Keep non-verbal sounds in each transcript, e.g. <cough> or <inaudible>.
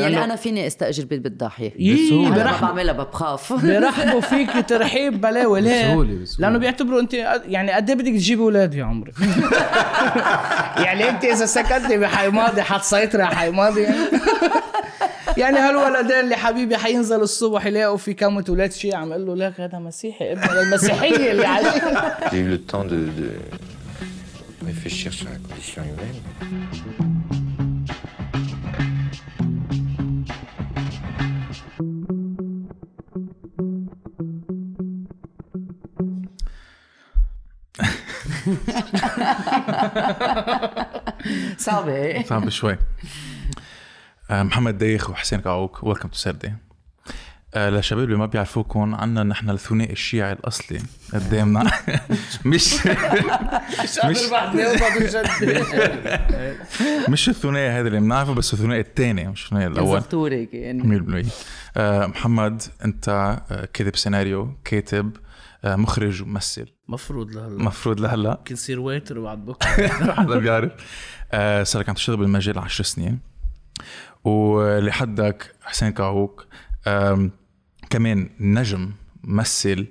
يعني أنا فيني أستأجر بيت بالضاحيه يي أنا ما برحبوا بعملها بخاف <laughs> بيرحبوا فيك ترحيب بلاوي ليه؟ بسهولة- بسهولة. لأنه بيعتبروا أنت يعني قد إيه بدك تجيبي أولاد يا عمري؟ <laughs> يعني أنت إذا سكتتي بحي ماضي حتسيطري على حي ماضي. يعني يعني هالولدين اللي حبيبي حينزلوا الصبح يلاقوا في كم أولاد شيء عم أقول له لك هذا مسيحي ابن المسيحية اللي <laughs> عليه. J'ai eu le temps de, de réfléchir sur la condition humaine. <laughs> صعبة. صعب شوي. آه، محمد دايخ وحسين كعوك ويلكم تو سردي للشباب اللي ما بيعرفوكم عنا نحن الثنائي الشيعي الأصلي قدامنا. <laughs> مش مش مش الثنائي هذا اللي بنعرفه بس الثنائي الثاني مش الثنائي الأول. زرتوري يعني. 100% آه، محمد أنت آه، كاتب سيناريو كاتب مخرج وممثل. مفروض لهلا. مفروض لهلا. ممكن يصير ويتر بعد بكرة. <laughs> حدا بيعرف. آه، صار لك عم تشتغل بالمجال 10 سنين. ولحدك حسين كعوك آم، كمان نجم ممثل.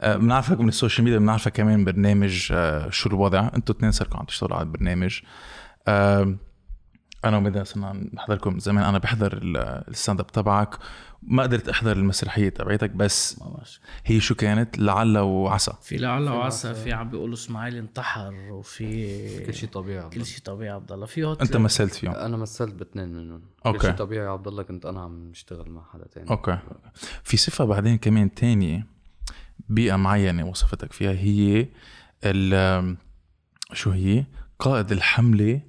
آه، بنعرفك من السوشيال ميديا بنعرفك كمان برنامج آه، شو الوضع؟ أنتوا اثنين صاركم عم تشتغلوا على البرنامج. أنا ومدى صرنا نحضركم زمان. أنا بحضر ال- الستاند اب تبعك. ما قدرت أحضر المسرحية تبعتك بس هي شو كانت؟ لعل وعسى. في لعل وعسى في عم بيقولوا إسماعيل انتحر وفي كل شيء طبيعي كل شيء طبيعي عبد الله. في أنت مثلت فيهم. أنا مثلت باثنين منهم. okay. كل شيء طبيعي عبد الله كنت أنا عم اشتغل مع حدا تاني. okay. في صفة بعدين كمان تانية بيئة معينة وصفوك فيها هي ال شو هي؟ قائد الحملة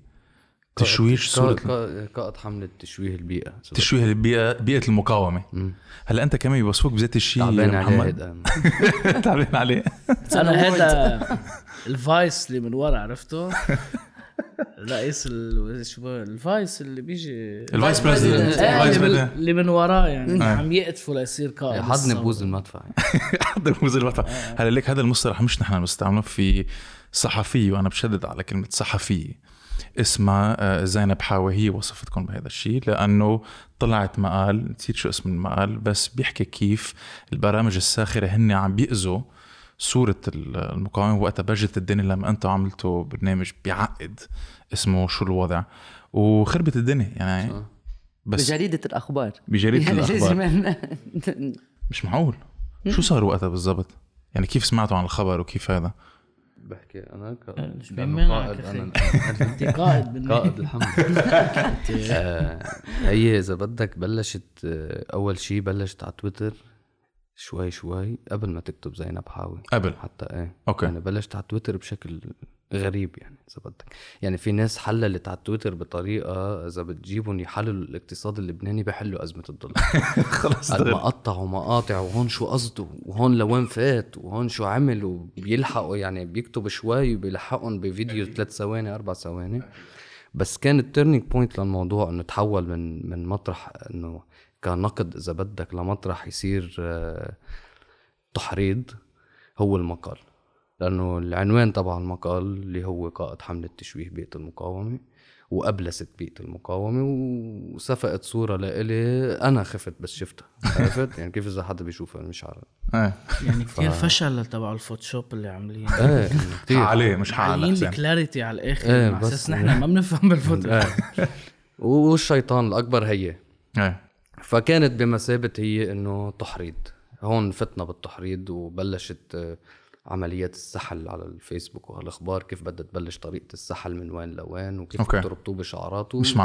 تشويش صورة قائد- حملة تشويه البيئة. تشويه البيئة بيئة المقاومة. مم. هلا أنت كمان بيوصفوك بذات الشيء تعبان عليه <laughs> تعبان عليه. أنا هذا <laughs> الفايس اللي من ورا عرفته؟ <laughs> رئيس ال... شو الفايس اللي بيجي الفايس إيه، الفايس اللي, من وراه يعني آه. عم يقتفوا ليصير قائد حضني الثورة. بوز المدفع. حدا الموز المطعم هلا ليك هذا المصطلح مش نحن بنستعمله في صحفيه وأنا بشدد على كلمة صحفيه اسمها آه، زينب حاوي هي وصفتكم بهذا الشيء لأنه طلعت مقال نسيت شو اسم المقال بس بيحكي كيف البرامج الساخرة هن عم بيأذوا صورة ال- المقاومة. وقتها بجت الدنيا لما أنتم عملتوا برنامج بيعقد اسمه شو الوضع. وخربت الدنيا يعني صح. بس بجريدة الأخبار. بجريدة يعني الأخبار. مش معقول. شو صار وقتها بالضبط؟ يعني كيف سمعتوا عن الخبر وكيف هذا؟ بحكي أنا ك... قائد. أنا <laughs> أنت قائد. قائد الحملة <laughs> آه، هي إذا بدك بلشت آه، أول شيء بلشت على تويتر شوي شوي قبل ما تكتب زينب حاوي قبل حتى إيه okay. يعني بلشت على تويتر بشكل غريب يعني إذا بدك. يعني في ناس حللت على تويتر بطريقة إذا بتجيبهم يحللوا الاقتصاد اللبناني بحلوا أزمة الدولار <laughs> خلص قد ما قطعوا مقاطع وهون شو قصده وهون لوين فات وهون شو عمل وبيلحقوا يعني بيكتب شوي وبيلحقهم بفيديو ثلاث ثواني أربع ثواني. بس كان ال turning point للموضوع إنه تحول من من مطرح إنه كنقد إذا بدك لمطرح يصير آه، تحريض هو المقال. لأنه العنوان تبع المقال اللي هو قائد حملة تشويه بيئة المقاومة وأبلست بيئة المقاومة وصفقت صورة لإلي أنا خفت بس شفتها. عرفت؟ يعني كيف إذا حدا بيشوفها مش عارف إيه. يعني كثير فشل تبع الفوتوشوب اللي عاملين إيه كثير حق عليه مش حق على عاملين الكلاريتي على الآخر. إيه، على بس- أساس نحن ما بنفهم بالفوتو إيه. والشيطان الأكبر هي. إيه. فكانت بمثابة هي إنه تحريض. هون فتنا بالتحريض وبلشت عمليات السحل على الفيسبوك وهالاخبار كيف بدها تبلش طريقة السحل من وين لوين وكيف أوكي. تربطوه بشعارات مش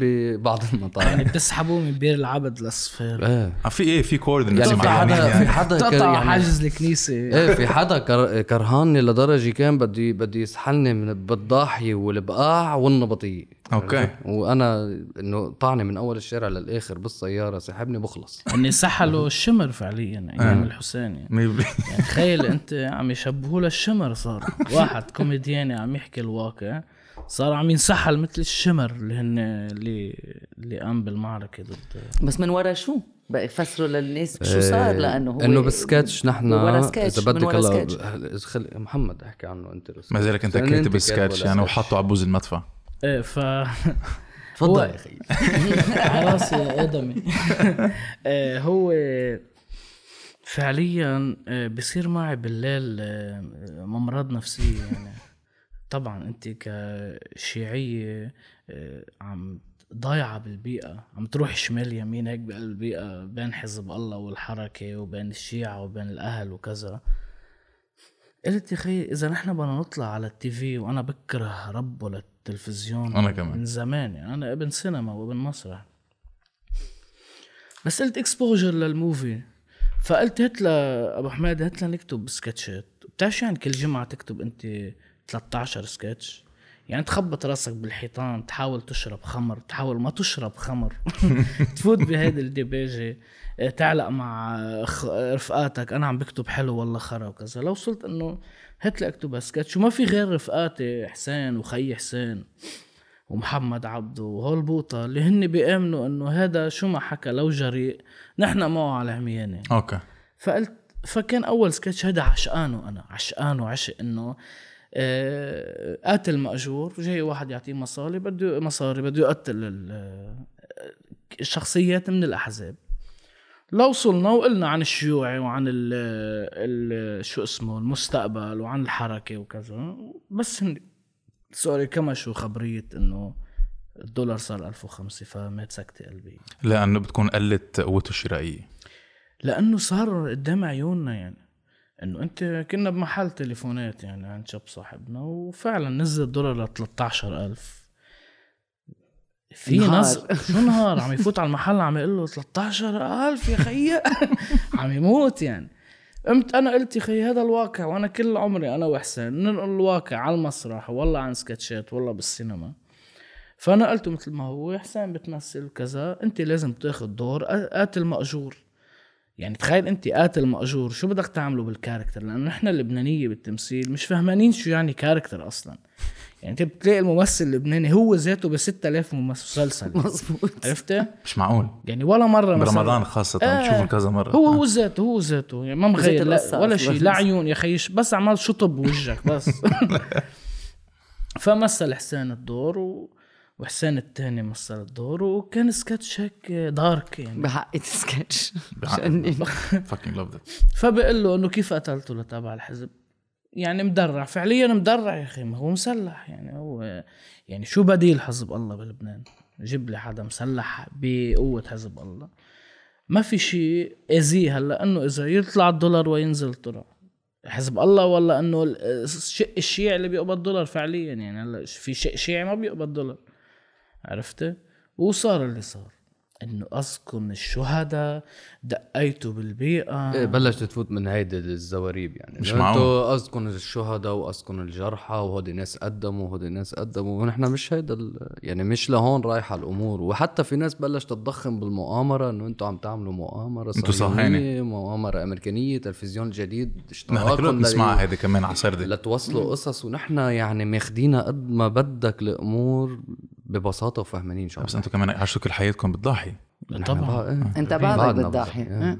ببعض المطاعم. يعني بتسحبوه من بير العبد للصفير. إيه. آه، في إيه؟ في coordinates يعني في معينين حدا في يعني حدا كان تقطع يعني حاجز الكنيسة. إيه في حدا كر... كرهاني لدرجة كان بدي بدي يسحلني من بالضاحيه والبقاع والنبطية. okay. عرفت؟ وأنا إنه طعني من أول الشارع للآخر بالسيارة سحبني بخلص اني سحلوا الشمر فعليا أيام الحسين يعني. بالمية. يعني تخيل <laughs> أنت عم يشبهوا للشمر صار واحد كوميدياني عم يحكي الواقع صار عم ينسحل مثل الشمر اللي هن اللي اللي قام بالمعركة ضد بس من ورا شو؟ بقى يفسروا للناس شو صار لأنه هو إنه بالسكتش نحن إذا بدك هلا. محمد احكي عنه أنت ما زالك أنت كاتب أنت السكتش يعني وحطه على بوز المدفع إيه ف <laughs> تفضل يا أخي. <laughs> على راسي يا ادمي <laughs> آه، هو فعليا آه، بصير معي بالليل امراض نفسية يعني. طبعا أنت كشيعية عم ضايعة بالبيئة عم تروح شمال يمين هيك بقلب البيئة بين حزب الله والحركة وبين الشيعة وبين الأهل وكذا. قلت يا خي إذا نحن بدنا نطلع على ال TV وأنا بكره ربه للتلفزيون أنا كمان. من زمان يعني. أنا ابن سينما وابن مسرح. بس قلت exposure لل movie فقلت هات لابو حماد هات نكتب سكتشات بتعرف شو يعني كل جمعة تكتب أنت 13 سكتش يعني تخبط راسك بالحيطان تحاول تشرب خمر تحاول ما تشرب خمر. <laughs> تفوت بهيدي الديباجة تعلق مع خ- رفقاتك. أنا عم بكتب حلو والله خرا وكذا. لو وصلت إنه هات لي أكتب سكتش وما في غير رفقاتي حسين وخي حسين ومحمد عبده وهول بوطة اللي هن بيآمنوا إنه هذا شو ما حكى لو جريء نحن معه على عميانة. okay. فقلت فكان أول سكتش هذا عشقانه أنا عشقانه عشق إنه آه، قاتل مأجور جاي واحد يعطيه مصاري بده مصاري بده يقتل ال- الشخصيات من الأحزاب. لو وصلنا وقلنا عن الشيوعي وعن ال ال شو اسمه المستقبل وعن الحركة وكذا بس هن سوري كمشوا خبرية إنه الدولار صار 1005 فمات سكتة قلبي لأنه بتكون قلت قوته الشرائية. لأنه صار قدام عيوننا يعني. إنه أنت كنا بمحل تليفونات يعني عند شاب صاحبنا وفعلا نزل الدولار ل 13000 في. ناس شو نهار؟ عم يفوت على المحل عم يقول له 13000 يا خيي. <laughs> عم يموت يعني. قمت أنا قلت يا خي هذا الواقع وأنا كل عمري أنا وحسين ننقل الواقع على المسرح والله عن سكتشات والله بالسينما. فانا قلت مثل ما هو حسين بتمثل كذا أنت لازم تاخذ دور قاتل مأجور. يعني تخيل انت قاتل ماجور شو بدك تعمله بال character لأنه نحن اللبنانية بالتمثيل مش فهمانين شو يعني character أصلا. يعني انت بتلاقي الممثل اللبناني هو ذاته ب 6000 مسلسل. <laughs> مزبوط عرفت؟ مش معقول. يعني ولا مرة مثلا. برمضان خاصة آه. بتشوفه كذا مرة. هو هو ذاته هو ذاته. يعني ما مغير لا ولا. شيء. لا عيون يا خيش بس عمال شطب بوجهك بس. <laughs> فمثل حسين الدور و... وحسين الثاني مثل الدور وكان سكتش هيك دارك يعني. بحق سكتش. <laughs> fucking loved it فبقول له إنه كيف قتلته لتابع الحزب؟ يعني مدرع. فعليا مدرع يا أخي ما هو مسلح يعني. هو يعني شو بديل حزب الله بلبنان؟ جيب لي حدا مسلح بقوة حزب الله. ما في شيء أذيه هلأ إنه إذا يطلع الدولار وينزل طلع حزب الله ولا إنه ال- الشق الشيعي اللي بيقبض دولار فعليا يعني. هلأ في شق شيعي ما بيقبض دولار. عرفت؟ وصار اللي صار. إنه اسكن الشهداء دقيته بالبيئة. إيه بلشت تفوت من هيدي الزواريب يعني. مش معقول. أنتوا اسكن الشهداء واسكن الجرحى وهودي ناس قدموا وهودي ناس قدموا. ونحن مش هيدا ال- يعني مش لهون رايحة الأمور. وحتى في ناس بلشت تضخم بالمؤامرة إنه أنتوا عم تعملوا مؤامرة أنتوا صهيونية، صهاينة. مؤامرة امريكيه تلفزيون جديد. نحن اشتراكهم بنسمعها هيدي كمان على سردة لتوصلوا قصص. ونحن يعني ماخدينها قد ما بدك الأمور ببساطة وفهمانين شو عم بس أنتم كمان عشتوا كل حياتكم بتضحي طبعا. بقى- إيه. أنت بعدك بتضحي بقى. إيه.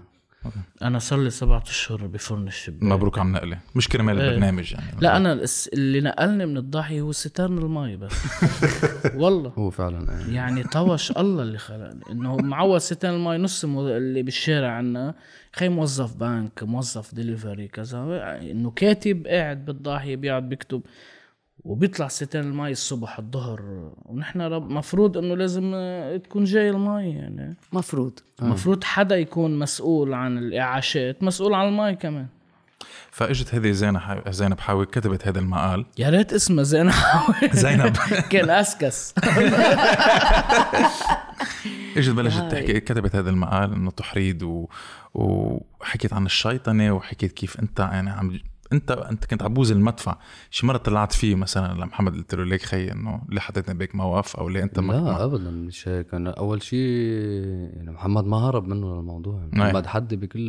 أنا صار لي سبعة أشهر بفرن الشباك مبروك على النقلة. مش كرمال إيه. البرنامج يعني. لا أنا اللي نقلني من الضحيه هو سترن المي بس. <laughs> والله. هو فعلا إيه. يعني طوش الله اللي خلقني. إنه معود ستان المي نص اللي بالشارع عنا. خي موظف بنك موظف ديليفري كذا. إنه كاتب قاعد بالضاحيه بيقعد بيكتب. وبيطلع ستان المي الصبح الظهر. ونحن رب مفروض إنه لازم آه، تكون جاي المي يعني. مفروض. مفروض حدا يكون مسؤول عن الإعاشات مسؤول عن المي كمان. فإجت هذه زينب ح- زينب حاوي كتبت هذا المقال. يا ريت اسمها زين حاوي. زينب. <laughs> كان أسكس. <laughs> إجت بلشت تحكي كتبت هذا المقال إنه تحريض و... وحكيت عن الشيطنة وحكيت كيف أنت يعني عم انت انت كنت عبوز المدفع. شي مرة طلعت فيه مثلا لمحمد قلت له ليك خي إنه ليه حطيتني بهيك موقف أو ليه أنت لا ما ابدا. مش هيك. أنا أول شيء يعني محمد ما هرب منه الموضوع محمد حد بكل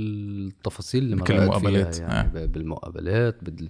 التفاصيل اللي مرقت فيها يعني ب- بالمقابلات بال...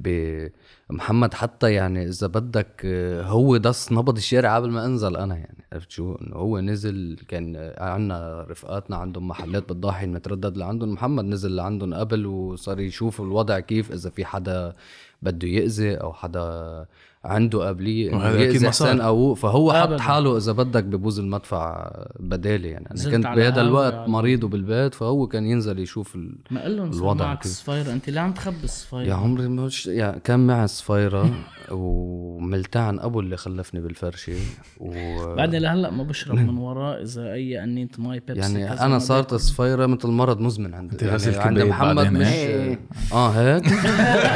ب... محمد حتى يعني إذا بدك آه، هو دس نبض الشارع قبل ما أنزل أنا يعني. عرفت شو؟ إنه هو نزل كان عندنا رفقاتنا عندهم محلات بالضاحي المتردد لعندهم محمد نزل لعندهم قبل وصار يشوف الوضع كيف إذا في حدا بده يأذي أو حدا عنده قابليه إنه وهذا أكيد يأذي. حسين أبوه فهو حط. حاله إذا بدك ببوز المدفع بدالي يعني أنا كنت بهذا الوقت يعني. مريض وبالبيت فهو كان ينزل يشوف ال... ما قال لهم الوضع معك. صفيرة أنت ليه عم تخبي الصفيرة يا عمري مش يعني كان معي صفيرة <laughs> وملتعن أبو اللي خلفني بالفرشة و... بعدني لهلأ ما بشرب من وراء إذا أي قنينه مي بيبسي يعني أنا صارت باكل. صفيرة مثل مرض مزمن عندي غسيل يعني عند محمد مش إيه. آه هيك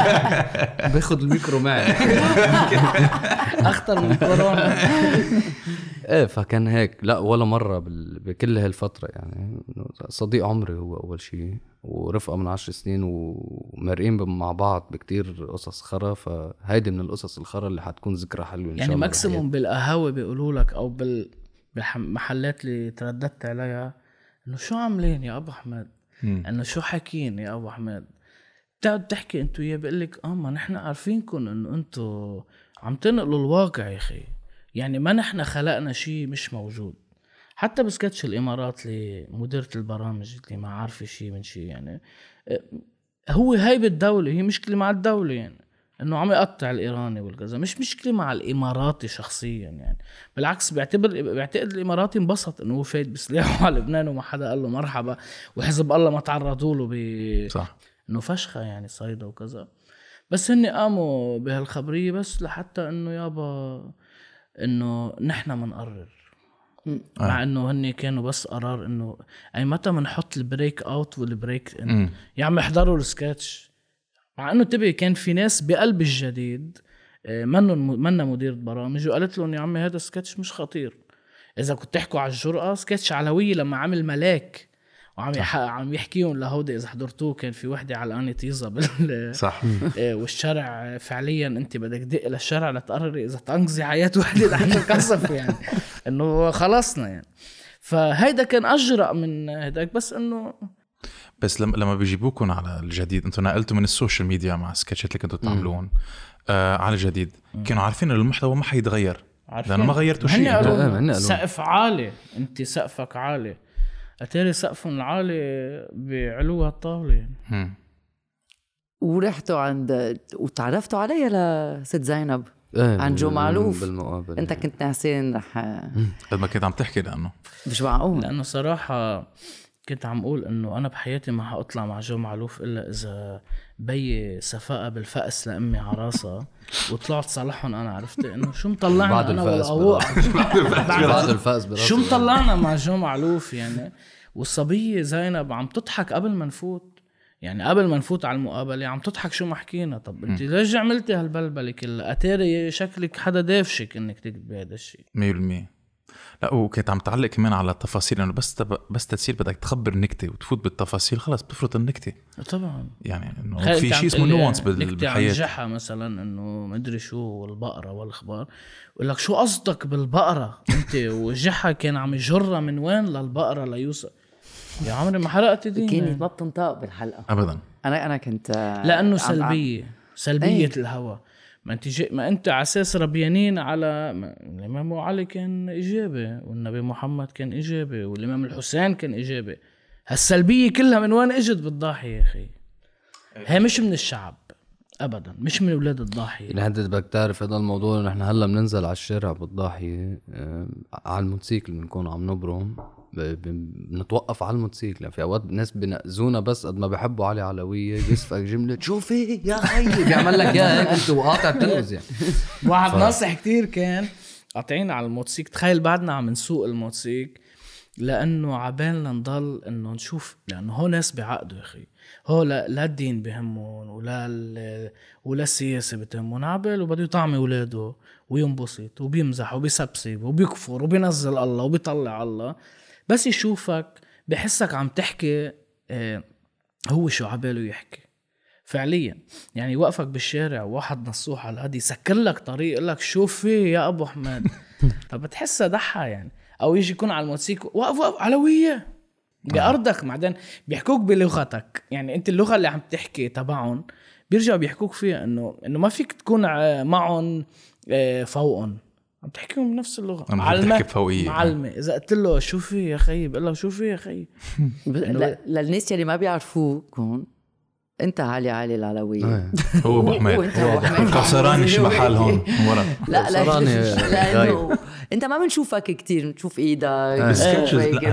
<laughs> باخذ الميكرو معي <laughs> <laughs> اخطر من كورونا. <laughs> إيه فكان هيك. لا ولا مرة بال... بكل هالفترة يعني. صديق عمري هو أول شيء ورفقة من عشر سنين ومرقين مع بعض بكتير قصص خرا. فهيدي من القصص الخرا اللي حتكون ذكرى حلوة إن شاء يعني الله maximum بالقهاوي بيقولوا لك أو بال بالمحلات اللي ترددت عليها إنه شو عاملين يا أبو أحمد؟ إنه شو حاكين يا أبو أحمد؟ بتقعد تحكي انت وياه بيقول لك آه ما نحن عارفينكم إنه أنتم عم تنقلوا الواقع يا أخي. يعني ما نحن خلقنا شيء مش موجود. حتى بسكتش الإمارات اللي مديرة البرامج اللي ما عارفة شيء من شيء يعني. آه، هو هيبة الدولة هي مشكلة مع الدولة يعني. إنه عم يقطع الإيراني والكذا مش مشكلة مع الإماراتي شخصيا يعني. بالعكس بيعتبر بيعتقد الإماراتي انبسط إنه هو فايت بسلاحه <laughs> على لبنان وما حدا قال له مرحبا وحزب الله ما تعرضوا له ب صح. إنه فشخة يعني صيدا وكذا. بس هن قاموا بهالخبرية بس لحتى إنه يابا إنه نحن بنقرر مع إنه هن كانوا بس قرار إنه أي متى بنحط ال break out وال break in. يا عم احضروا السكتش. مع إنه تبي كان في ناس بقلب الجديد آه، منن منا مدير برامج وقالت لهم يا عمي هذا السكتش مش خطير. إذا كنت تحكوا على الجرأة سكتش علوية لما عمل ملاك. وعم يح... عم يحكيهم لهودي إذا حضرتوه كان في وحدة علقانه طيزه بال <laughs> صح. <laughs> آه، والشرع فعليا أنت بدك تدق للشرع لتقرري إذا تنقذي حياة وحدة تحت القصف <laughs> يعني. إنه خلصنا يعني. فهيدا كان أجرأ من هداك بس إنه بس لما لما بيجيبوكم على الجديد أنتم نقلتوا من ال social media مع السكتشات اللي كنتوا تعملون آه على الجديد. كانوا عارفين إنه المحتوى ما حيتغير عارفين. لأنه ما غيرتوا شيء. سقف عالي. أنت سقفك عالي. أتاري سقفهم العالي بعلو الطاوله يعني. ورحتوا عند وتعرفتوا عليها لست زينب؟ إيه عن جو معلوف. بالمقابله أنت كنت ناسين رح قد ما كنت عم تحكي لأنه. مش معقول. لأنه صراحة كنت عم أقول إنه أنا بحياتي ما حأطلع مع جو معلوف إلا إذا بي سفقها بالفأس لأمي على راسها <laughs> وطلعت صالحهم أنا عرفت إنه شو مطلعنا بعد أنا الفأس بعد براسي شو مطلعنا مع جو معلوف يعني؟ والصبية زينب عم تضحك قبل ما نفوت. يعني قبل ما نفوت على المقابلة عم تضحك شو ما حكينا. طب انت ليش عملتي هالبلبلة كلها؟ أتاري شكلك حدا دافشك إنك تكتبي هذا الشيء 100% لا وكنت عم تعلق كمان على التفاصيل انه بس تب... بس تصير بدك تخبر نكته وتفوت بالتفاصيل خلص بتفرط النكتة. طبعا. يعني إنه في شيء اسمه نوانس نكتة عن بالحياة. جحا مثلا إنه مدري شو والبقرة والأخبار يقول لك شو قصدك بالبقرة؟ أنت <laughs> وجحا كان عم يجرها من وين للبقرة ليوسف يا عمري ما حرقت دين كانت ما بتنطق بالحلقة. ابدا. أنا أنا كنت لأنه عم- سلبية سلبية إيه. الهوى ما انت جي ما انت على أساس ربيانين على ما- الإمام علي كان اجابه والنبي محمد كان اجابه والإمام الحسين كان اجابه هالسلبية كلها من وين إجت بالضاحية يا أخي؟ هي مش من الشعب ابدا مش من أولاد الضاحية. انت بدك تعرف هذا الموضوع نحن هلأ بننزل على الشارع بالضاحية آه، على الموتوسيكل بنكون عم نبرم. بنتوقف على الموتوسيكل. في أوقات ناس بنقزونا بس قد ما بحبوا علي علوية بيسفك جمله شوفي يا خيي بيعمل لك اياها هيك أنت وقاطع بتنقز يعني. واحد ناصح كتير كان قاطعين على الموتوسيكل. تخيل بعدنا عم نسوق الموتوسيكل لأنه عبالنا نضل إنه نشوف لأنه هو ناس بعقده يا أخي. هو لا, لا الدين بهمهم ولا ال- ولا السياسة بتهمهم. عباله بده يطعمي أولاده وينبسط وبيمزح وبيسبسب وبيكفر وبينزل الله وبيطلع الله. بس يشوفك بحسك عم تحكي آه، هو شو عباله يحكي. فعليا يعني يوقفك بالشارع واحد نصوح على الهدي يسكر لك طريق يقول لك شو في يا أبو حماد فبتحسها <laughs> ضحى يعني. أو يجي يكون على الموتوسيكل وقف وقف علوية. بأرضك بعدين بيحكوك بلغتك. يعني أنت اللغة اللي عم تحكي تبعهم بيرجعوا بيحكوك فيها إنه إنه ما فيك تكون ع- معهم آه، فوقهم. عم تحكيهم بنفس اللغة. عم تحكي بفوقية. معلمة. إذا قلت له شو في يا خيي؟ بقول له شو في يا خيي؟ <laughs> للناس يلي ما بيعرفوكم أنت علي علي العلويه إيه. هو أبو <laughs> حميد. قصراني شي محل هون <laughs> ورا. لا لا لأنه أنت ما بنشوفك كتير بنشوف إيدك بالسكتشز هيك لا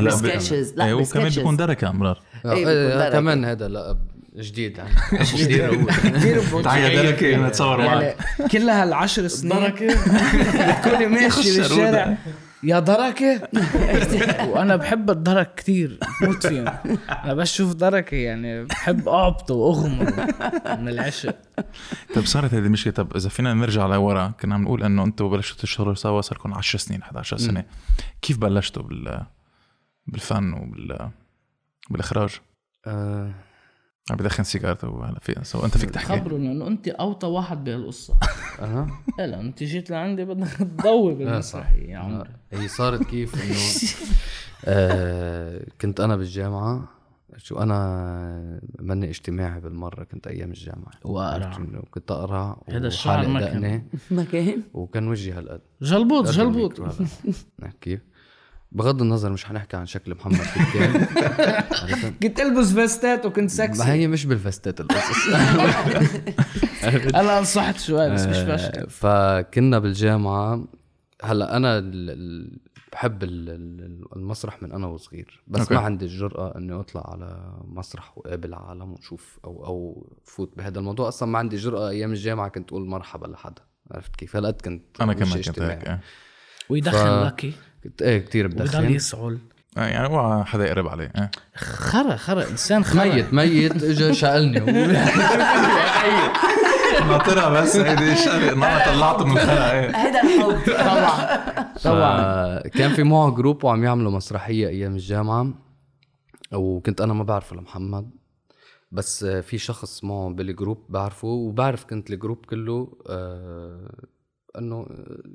إيه وكمان بالسكتشز بيكون دركة امرار إيه، آه،. كمان هذا لا جديد. يعني كثير هو كثير تعال دركه نتصور معك. كل هالعشر سنين بتكوني ماشي بالشارع يا دركة <laughs> وأنا بحب الدرك كتير بموت فيهم. أنا بس شوف دركة يعني بحب اعبطه واغمر من العشق. طب صارت هذه المشكلة طب إذا فينا نرجع لورا كنا عم نقول إنه أنتم بلشتوا تشتغلوا سوا صار لكم 10 سنين 11 سنة. كيف بلشتوا بال بالفن وبال بالإخراج؟ آه، عم بدخن سيجارته هلا في سو أنت فيك تحكي. خبروا انه أنت أوطى واحد بهالقصة أنا لا أنت جيت لعندي بدك تضوي بالمسرحية يا عمري. هي صارت كيف إنه آه كنت أنا بالجامعة. شو أنا ماني اجتماعي بالمرة كنت أيام الجامعة. إنه؟ كنت اقرع هذا الشعر ما كان. ما كان. وكان وجهي هالقد. جلبوط جلبوط. <laughs> كيف بغض النظر مش حنحكي عن شكل محمد <laughs> عرفت؟ كنت ألبس فيستات وكنت ما سكسي هي مش بالفستات القصص. <laughs> أنا انصحت شوي بس مش آه، فاشل. فكنا بالجامعة. هلا أنا ال- ال- بحب ال- ال- المسرح من أنا وصغير. بس okay. ما عندي الجرأة إني أطلع على مسرح وقابل عالم وشوف أو أو فوت بهذا الموضوع. أصلا ما عندي جرأة أيام الجامعة كنت أقول مرحبا لحدا. عرفت كيف؟ هلقد كنت أنا كمان كنت. هيك إيه. ويدخن ف- لكي. إيه كثير ويضل بدخن يسعل. آه، يعني اوعى حدا يقرب عليه إيه. خرا خرا إنسان خرا. ميت ميت اجى شقلني. <laughs> ناطرها بس هيدي شغله ما طلعته من الخلق إيه. <laughs> هذا الحب. طبعا. طبعا كان في معه group وعم يعملوا مسرحية أيام الجامعة وكنت أنا ما بعرفه لمحمد بس في شخص معه بال group بعرفه وبعرف كنت ال group كله آه إنه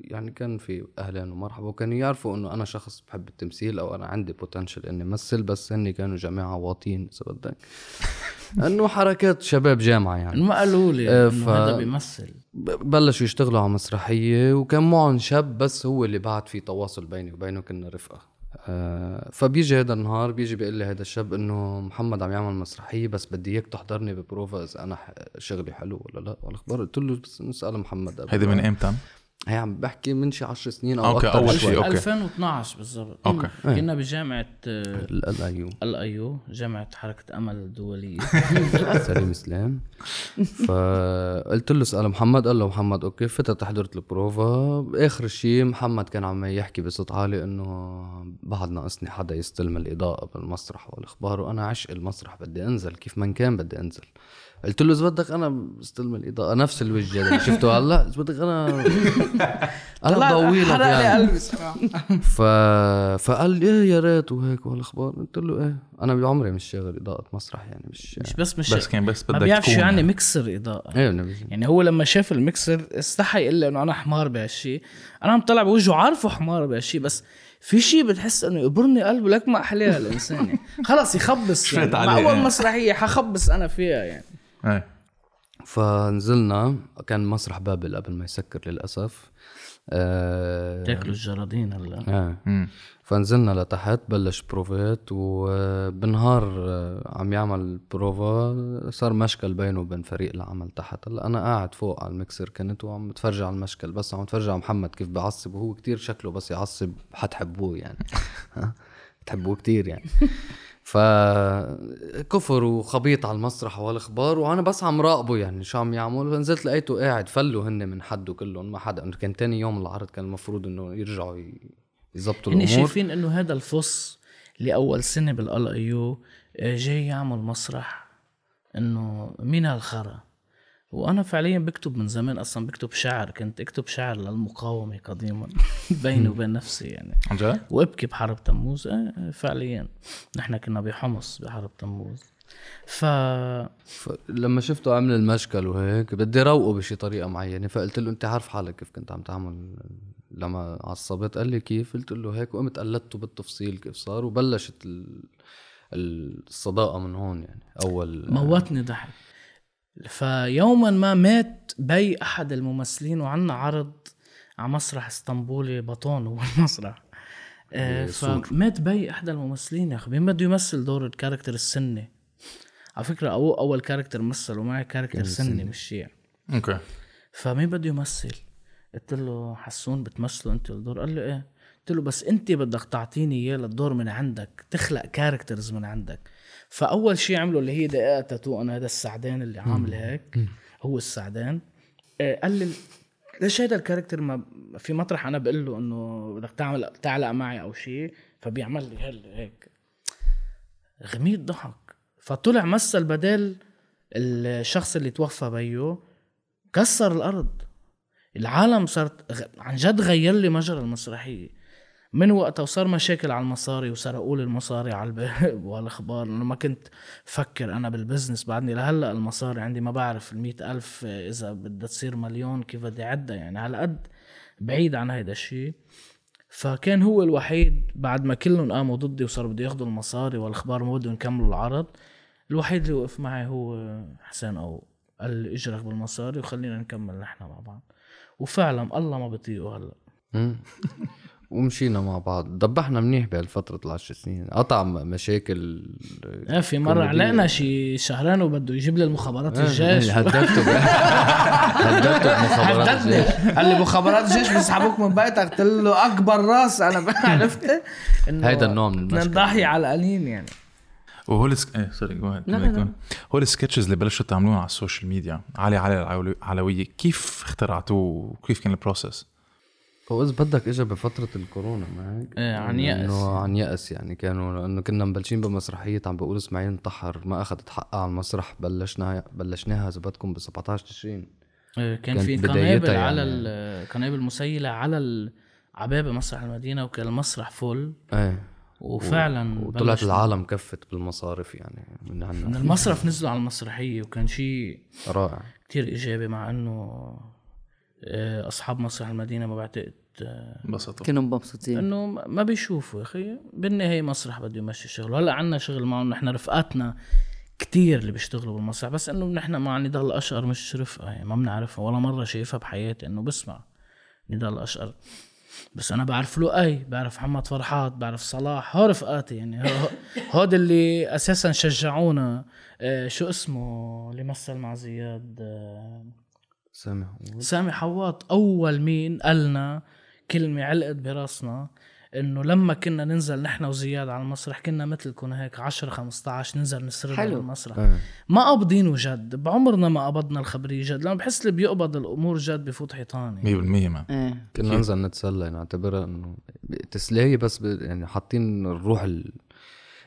يعني كان في أهلا ومرحبا وكانوا يعرفوا إنه أنا شخص بحب التمثيل أو أنا عندي potential إني أمثل بس هني كانوا جماعة واطين اذا بدك <laughs> إنه حركات شباب جامعة يعني. ما قالوا لي آه، إنه ف- هذا بيمثل. بلشوا يشتغلوا على مسرحية وكان معهم شاب بس هو اللي بعد في تواصل بيني وبينه كنا رفقة. آه فبيجي هذا النهار بيجي بيقول لي هذا الشاب إنه محمد عم يعمل مسرحية بس بدي إياك تحضرني ببروفا إذا أنا شغلي حلو ولا لا والأخبار قلت له بس نسأل محمد. هيدي من إمتى؟ هي عم بحكي من شي 10 سنين أو أكثر شوي. شيء، أوكي. 2012 بالضبط. okay. كنا بجامعة آه، LIU LIU جامعة حركة أمل الدولية. <laughs> <laughs> سليم سلام فقلت له اسأل محمد قال له محمد okay فتت حضرت البروفا آخر شيء محمد كان عم يحكي بصوت عالي إنه بعد ناقصني حدا يستلم الإضاءة بالمسرح والإخبار وأنا عشق المسرح بدي أنزل كيف ما كان بدي أنزل. قلت له إذا بدك أنا بستلم الإضاءة. نفس الوجه اللي شفته هلا. إذا بدك أنا <laughs> أنا بضوي لك حرق لي يعني. <laughs> ف... فقال لي إيه يا ريت. وهيك والأخبار. قلت له إيه. أنا بعمري مش شاغل إضاءة مسرح يعني مش مش بس مش بس كان بس ما بدك بيعرف شو يعني ميكسر إضاءة. إيه يعني هو لما شاف الميكسر استحى يقول لي إنه أنا حمار بهالشيء أنا عم طلع بوجهه عارفه حمار بهالشيء بس في شيء بتحس إنه يقبرني قلبه لك ما احلاها الانسان يعني. خلص يخبص <laughs> يعني. مع اول. مسرحية حخبص أنا فيها يعني. إيه فنزلنا كان مسرح بابل قبل ما يسكر للأسف. آه تاكلوا الجرادين هلا. آه. فنزلنا لتحت بلش بروفات وبنهار آه، عم يعمل بروفا صار مشكل بينه وبين فريق العمل تحت. هلا أنا قاعد فوق على المكسر كنت وعم بتفرج على المشكل بس عم بتفرج على محمد كيف بيعصب وهو كتير شكله بس يعصب حتحبوه يعني. <laughs> ها؟ بتحبوه كتير يعني. فكفر وخبيط على المسرح والإخبار وأنا بس عم راقبه يعني شو عم يعمل فنزلت لقيته قاعد فلوا هن من حده كلهم ما حدا. كان تاني يوم العرض كان المفروض إنه يرجعوا ي- يزبطوا هن الأمور. شايفين إنه هذا الفص لأول سنة بالأل ايو جاي يعمل مسرح إنه مين هالخرا وأنا فعليا بكتب من زمان أصلا بكتب شعر. كنت أكتب شعر للمقاومة قديما <laughs> بيني وبين نفسي يعني. عن جد؟ وأبكي بحرب تموز. آه، فعليا. نحن كنا بحمص بحرب تموز. ف لما شفته عمل المشكل وهيك بدي روقه بشي طريقة معينة. فقلت له أنت عارف حالك كيف كنت عم تعمل لما عصبت؟ قال لي كيف؟ قلت له هيك. وقمت قلدته بالتفصيل كيف صار وبلشت ال... الصداقة من هون يعني أول موتني ضحك. فيوما ما مات بي أحد الممثلين وعنا عرض على مسرح اسطنبولي بطون هو المسرح. آه،. فمات بي أحد الممثلين يا أخي. مين بده يمثل دور ال character السني. على فكرة أو أول character مثله معي character سني مش شيعي okay. فمين بده يمثل؟ قلت له حسون بتمثله انت الدور قال لي إيه. قلت له بس انت بدك تعطيني إياه للدور من عندك. تخلق characters من عندك. فأول شيء عمله اللي هي دقيقة تاتو أنا هذا السعدان اللي عامل هيك هو السعدان. آه، قال لي ليش هذا الكاركتر ما في مطرح؟ أنا بقول له إنه بدك تعمل تعلق معي أو شيء فبيعمل لي هل هيك. غميت ضحك. فطلع مثل بدل الشخص اللي توفى بيه كسر الأرض. العالم صارت عن جد غير لي مجرى المسرحية. من وقتها وصار مشاكل على المصاري وسرقوا لي المصاري على الباب <laughs> والأخبار. لأنه ما كنت فكر أنا بالبزنس بعدني لهلأ المصاري عندي ما بعرف المئة ألف إذا بدها تصير مليون كيف بدي أعدها. يعني على قد بعيد عن هيدا الشيء فكان هو الوحيد بعد ما كلهم قاموا ضدي وصاروا بده ياخذوا المصاري والأخبار ما بدهم يكملوا العرض الوحيد اللي وقف معي هو حسين أو قال لي اجرك بالمصاري وخلينا نكمل نحن مع بعض. وفعلا الله ما بطيقه هلأ. <laughs> ومشينا مع بعض. دبحنا منيح بهالفترة العشر سنين. قطع مشاكل. إيه في كوميدية. علقنا شي شهرين وبده يجيب لي المخابرات إيه، الجيش. <laughs> هددته هددته بمخابرات الجيش. قال لي مخابرات الجيش بيسحبوك من بيتك. قلت له أكبر راس أنا <laughs> عرفت. إنه هيدا النوع من المشكلة. نضحي على القليل يعني. وهو السك... إيه sorry جو لا، لا، لا. هو ال sketches اللي بلشوا تعملوها على ال social media علي علي العلو- العلويه كيف اخترعتوه؟ وكيف كان ال process؟ هو اذا بدك اجى بفترة الكورونا ما هيك؟ إيه، عن يأس. انه عن يأس يعني كانوا لأنه كنا مبلشين بمسرحية عم بقول إسماعيل انتحر ما أخذت حقها على المسرح بلشنا بلشناها إذا بدكم ب 17 تشرين إيه، كان في قنابل يعني. على ال- قنابل مسيلة على عبابه مسرح المدينة وكان المسرح فل إيه وفعلا وطلعت. العالم كفت بالمصارف يعني من من عنا المسرف نزلوا على المسرحية وكان شيء رائع كتير إيجابي مع إنه أصحاب مسرح المدينة ما بعتقد آه، انبسطوا. كانوا مبسوطين. إنه ما بيشوفوا يا أخي. بالنهاية مسرح بده يمشي شغله هلأ عنا شغل معهم نحن رفقاتنا كتير اللي بيشتغلوا بالمسرح بس إنه نحن مع نضال الأشقر مش رفقة يعني ما بنعرفها ولا مرة شايفها بحياتي إنه بسمع نضال الأشقر. بس أنا بعرف لؤي بعرف محمد فرحات بعرف صلاح هو رفقاتي يعني. هو- هود اللي أساسا شجعونا. آه، شو اسمه اللي مثل مع زياد؟ آه، سامح سامي حواط أول مين قالنا كلمة علقت براسنا إنه لما كنا ننزل نحن وزياد على المسرح كنا مثلكم هيك 10 15 ننزل نسرد على. المسرح إيه ما قابضينه جد بعمرنا ما قبضنا الخبرية جد لأنه بحس اللي بيقبض الأمور جد بفوت حيطاني 100% ما إيه كنا ننزل نتسلى نعتبرها إنه تسلية بس ب... يعني حاطين الروح ال...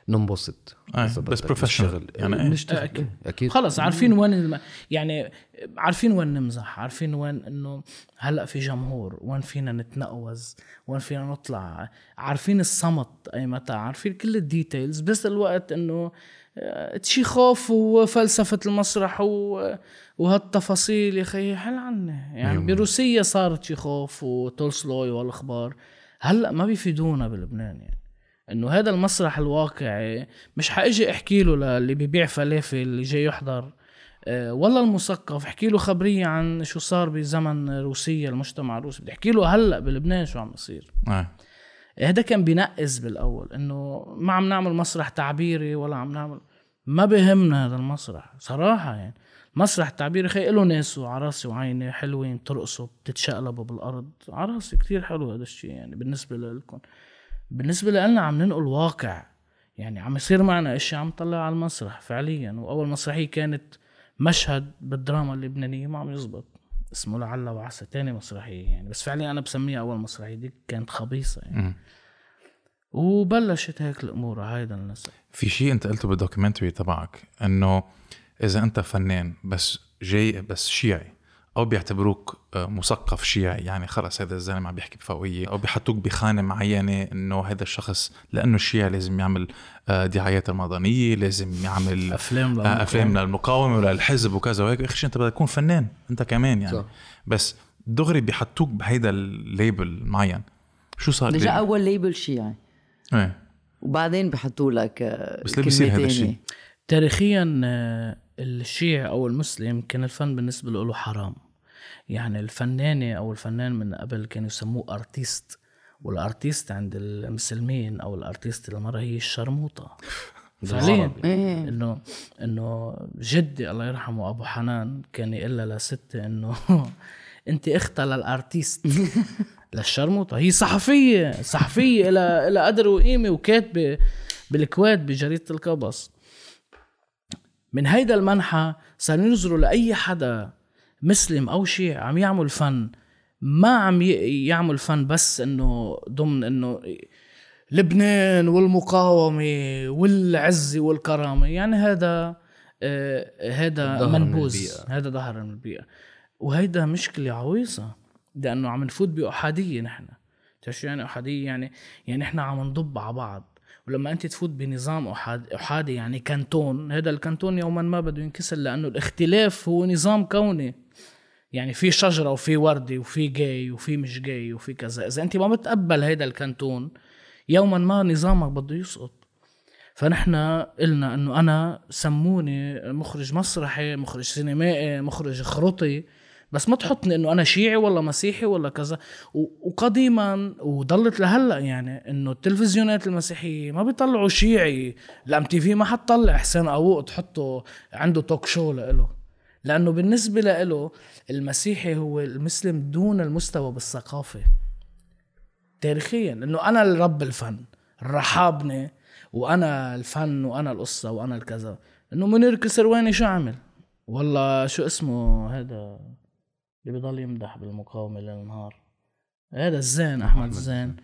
ننبسط آه، بس. نشتغل. يعني إيه؟ نشتغل أكيد. أكيد خلص عارفين وين الم... يعني عارفين وين نمزح عارفين وين إنه هلأ في جمهور وين فينا نتنقوز وين فينا نطلع عارفين الصمت أي متى عارفين كل ال details بس الوقت إنه آه، تشيخوف وفلسفة المسرح و... وهالتفاصيل يا خي حل عني يعني أيوة. بروسيا صارت تشيخوف وتولستوي والأخبار هلأ ما بيفيدونا بلبنان يعني. إنه هذا المسرح الواقعي مش حاجي أحكي له للي بيبيع فلافل اللي جاي يحضر. والله المثقف. احكي له خبرية عن شو صار بزمن روسيا المجتمع الروسي. بدي احكي له هلأ بلبنان شو عم يصير آه. هذا كان بينقز بالأول إنه ما عم نعمل مسرح تعبيري ولا عم نعمل ما بهمنا هذا المسرح صراحة يعني. مسرح التعبيري خي له ناس على راسي وعيني حلوين بترقصوا بتتشقلبوا بالأرض. على راسي كثير حلو هذا الشيء يعني بالنسبة لكم بالنسبة لنا عم ننقل واقع. يعني عم يصير معنا اشياء عم نطلع على المسرح فعليا. وأول مسرحية كانت مشهد بالدراما اللبنانية ما عم يزبط. اسمه لعل وعسى تاني مسرحية يعني. بس فعليا أنا بسميها أول مسرحية دي كانت خبيصه يعني. وبلشت هيك الأمور هيدا النسق في شيء أنت قلته بالدوكيومنتري تبعك إنه إذا أنت فنان بس جاي بس شيعي أو بيعتبروك آه، مثقف شيعي. يعني خلص هذا الزلمة عم بيحكي بفوقية. أو بيحطوك بخانة معينة إنه هذا الشخص لأنه شيعي لازم يعمل آه، دعايات رمضانية لازم يعمل <laughs> أفلام آه، أفلام للمقاومة وللحزب وكذا وهيك. اخر شيء أنت بدك تكون فنان؟ أنت كمان يعني. صح. بس دغري بيحطوك بهيدا ال label معين. شو صار رجع؟ أول label شيعي. إيه. وبعدين بحطوا لك بس ليه بيصير هذا. الشيء؟ تاريخيا الشيعي أو المسلم كان الفن بالنسبة له حرام. يعني الفنانة أو الفنان من قبل كانوا يسموه ارتيست والارتيست عند المسلمين أو الارتيست المرة هي الشرموطة. <laughs> فعليا إيه. إنه إنه جدي الله يرحمه أبو حنان كان يقول لها لستي إنه <laughs> أنت اختها للارتيست <laughs> للشرموطة. هي صحفية صحفية لها لها قدر وقيمة وكاتبة بالكويت بجريدة القبس من هيدا المنحى صار ينظروا لأي حدا مسلم أو شيعي عم يعمل فن. ما عم يعمل فن بس إنه ضمن إنه لبنان والمقاومة والعزة والكرامة. يعني هذا آه هذا منبوذ. هذا ظهر من البيئة. وهيدا مشكلة عويصة لأنه عم نفوت بأحادية نحن. شو يعني أحادية يعني يعني إحنا عم نضب على بعض. ولما أنت تفوت بنظام احاد أحادي يعني كانتون هذا الكانتون يوما ما بده ينكسر لأنه الاختلاف هو نظام كوني. يعني في شجرة وفي ورده وفي جاي وفي مش جاي وفي كذا. إذا أنت ما بتقبل هيدا الكانتون يوما ما نظامك بده يسقط. فنحن قلنا إنه أنا سموني مخرج مسرحي مخرج سينمائي مخرج خرطي بس ما تحطني إنه أنا شيعي ولا مسيحي ولا كذا. وقديما وضلت لهلأ يعني إنه التلفزيونات المسيحية ما بيطلعوا شيعي ال MTV ما حتطلع حسين قاووق تحطه عنده توك شو لإله. لأنه بالنسبة لإله المسيحي هو المسلم دون المستوى بالثقافة. تاريخيا إنه أنا الرب الفن رحابني وأنا الفن وأنا القصة وأنا الكذا. إنه منير كسرواني شو عمل؟ والله شو اسمه هذا اللي بضل يمدح بالمقاومة ليل نهار هذا الزين أحمد. الزين.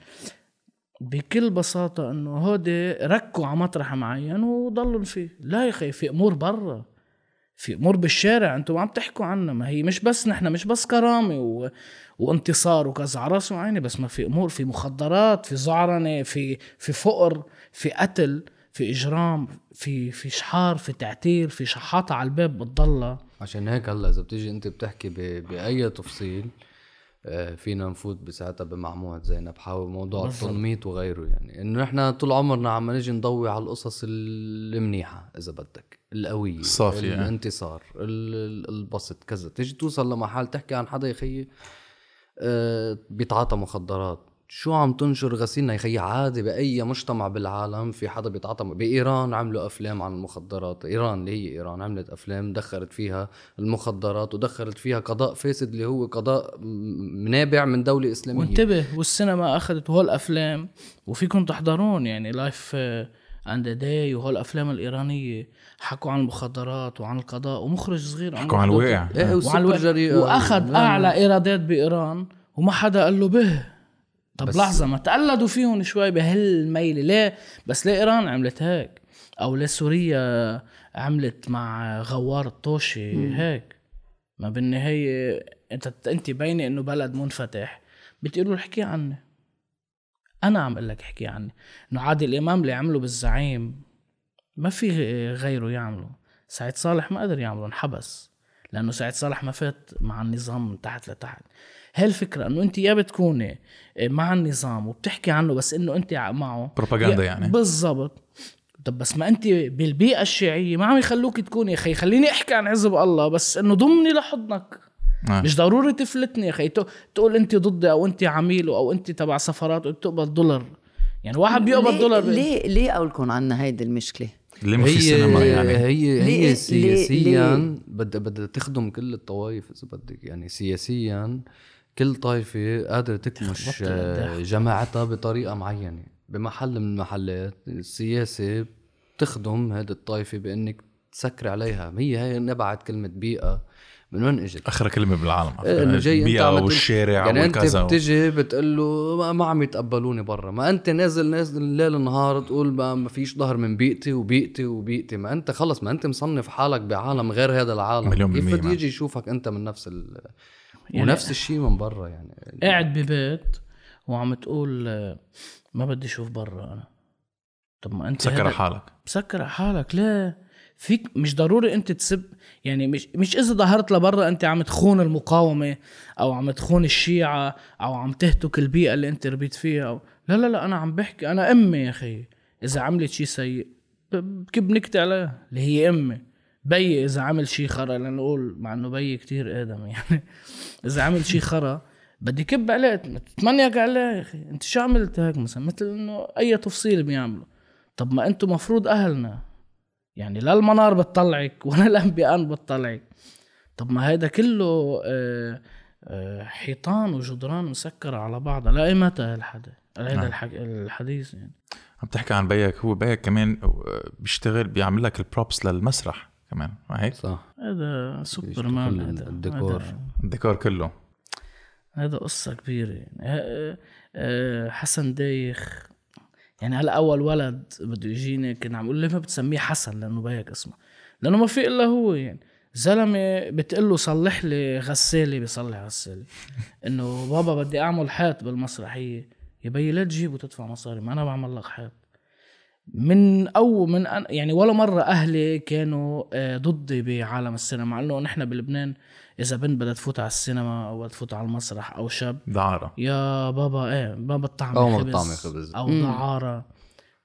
بكل بساطة إنه هودي ركوا على مطرح معين وضلوا فيه. لا يا أخي في أمور برا. في امور بالشارع أنتم عم تحكوا عنها ما هي مش بس نحن مش بس كرامة و... وانتصار وكذا. على راسي وعيني بس ما في أمور في مخدرات في زعرنة في في فقر في قتل في إجرام في في شحار في تعتير في شحاطة على الباب بتضلها. عشان هيك هلا إذا بتيجي أنت بتحكي ب... بأي تفصيل فينا نفوت بساعتها بمعموعة زينب حاول موضوع. التنميط وغيره يعني إنه نحن طول عمرنا عم نجي نضوي على القصص المنيحة إذا بدك القوية الصافية. الانتصار ال- ال- البسط كذا تيجي توصل لمحل تحكي عن حدا يخيي آه، بيتعاطى مخدرات شو عم تنشر غسيلنا يا خيي عادي بأي مجتمع بالعالم؟ في حدا بيتعاطى بإيران عملوا أفلام عن المخدرات. إيران اللي هي إيران عملت أفلام دخلت فيها المخدرات ودخلت فيها قضاء فاسد اللي هو قضاء منابع من دولة إسلامية. وانتبه والسينما أخذت هول الافلام وفيكم تحضرون يعني Life and Day وهول الافلام الإيرانية. حكوا عن المخدرات وعن القضاء ومخرج صغير حكوا عن الواقع. إيه وعن الوقت جريئة وأخذ لا، أعلى إيرادات بإيران وما حدا قال له به. طب بس- لحظة ما تقلدوا فيهم شوي بهالميلة. ليه؟ بس ليه إيران عملت هيك؟ أو ليه سوريا عملت مع غوار الطوشي هيك؟ ما بالنهاية أنت أنت باينه إنه بلد منفتح. بتقولوا احكي عني. أنا عم أقول لك احكي عني. إنه عادل إمام اللي عمله بالزعيم ما في غيره يعمله. سعيد صالح ما قدر يعمله انحبس لأنه سعيد صالح ما فات مع النظام من تحت لتحت. هي الفكرة إنه أنت يا بتكوني مع النظام وبتحكي عنه بس إنه أنت معه. بروباغندا يعني. بالضبط. طب بس ما أنت بالبيئة الشيعية ما عم يخلوك تكوني يا أخي. خليني أحكي عن حزب الله بس إنه ضمني لحضنك. آه. مش ضروري تفلتني يا أخي. تقول أنت ضدي أو أنت عميل أو أنت تبع سفرات وبتقبل دولار. يعني واحد بيقبض ليه- دولار ب- ليه ليه قولكم عنا هيدي المشكلة؟ ليه ما في هي سينما يعني؟ هي ليه- هي ليه- سياسيا بدها بدها تخدم كل الطوائف إذا بدك. يعني سياسيا كل طائفة قادرة تكمش آه،. جماعتها بطريقة معينة بمحل من المحلات السياسة بتخدم هذه الطائفة بإنك تسكر عليها هي هي نبعت كلمة بيئة من وين إجت؟ آخر كلمة بالعالم على فكرة. انه جاي أنت البيئة عم تقول- والشارع يعني أنت والكذا بتجي بتقول له ما, ما عم يتقبلوني برا ما أنت نازل نازل الليل النهار تقول ما, ما فيش ظهر من بيئتي وبيئتي وبيئتي ما أنت خلص ما أنت مصنف حالك بعالم غير هذا العالم مليون كيف بالمية بده مان. يجي يشوفك أنت من نفس ال... يعني- ونفس الشيء من برا يعني. قاعد ببيت وعم تقول ما بدي أشوف برا أنا. طب ما أنت سكر هذا- حالك. مسكر على حالك. لا فيك مش ضروري أنت تسب يعني مش مش إذا ظهرت لبرا أنت عم تخون المقاومة أو عم تخون الشيعة أو عم تهتك البيئة اللي أنت ربيت فيها أو لا لا لا أنا عم بحكي أنا أمي يا أخي. إذا عملت شيء سيء بكب نكتة عليها اللي هي أمي. بيي إذا عمل شيء خرا لنقول مع إنه بيي كتير آدم يعني. <laughs> إذا عمل شيء خرا بدي كب عليه تمنيك عليه يا أخي. أنت شو عملت هيك مثلا؟ مثل إنه أي تفصيل بيعمله. طب ما أنتم مفروض أهلنا. يعني لا المنار بتطلعك ولا <laughs> الأنبياء بتطلعك. طب ما هيدا كله آه، آه، حيطان وجدران مسكرة على بعضها لا متى هالحدا هيدا نعم. الحك- الحديث يعني. عم تحكي عن بيك هو بيك كمان آه، بيشتغل بيعمل لك ال props للمسرح. كمان ما هيك صح. هذا سوبرمان كل هذا. الديكور. الديكور كله. هذا قصة كبيرة. يعني حسن دايخ. يعني هلا أول ولد بده يجيني كنا عم أقول ليه ما بتسميه حسن لأنه بيك اسمه. لأنه ما في إلا هو يعني. زلمة بتقول له صلح لي غسالة بيصلح غسالة. <laughs> إنه بابا بدي أعمل حيط بالمسرحية. يا بيي لا تجيب وتدفع مصاري ما أنا بعمل لك حيط. من أو من أن يعني ولا مرة أهلي كانوا آه، ضدي بعالم السينما مع إنه نحن بلبنان إذا بنت بدها تفوت على السينما أو بدها تفوت على المسرح أو شاب دعارة يا بابا إيه ما بتطعمي أو ما خبز. أو دعارة.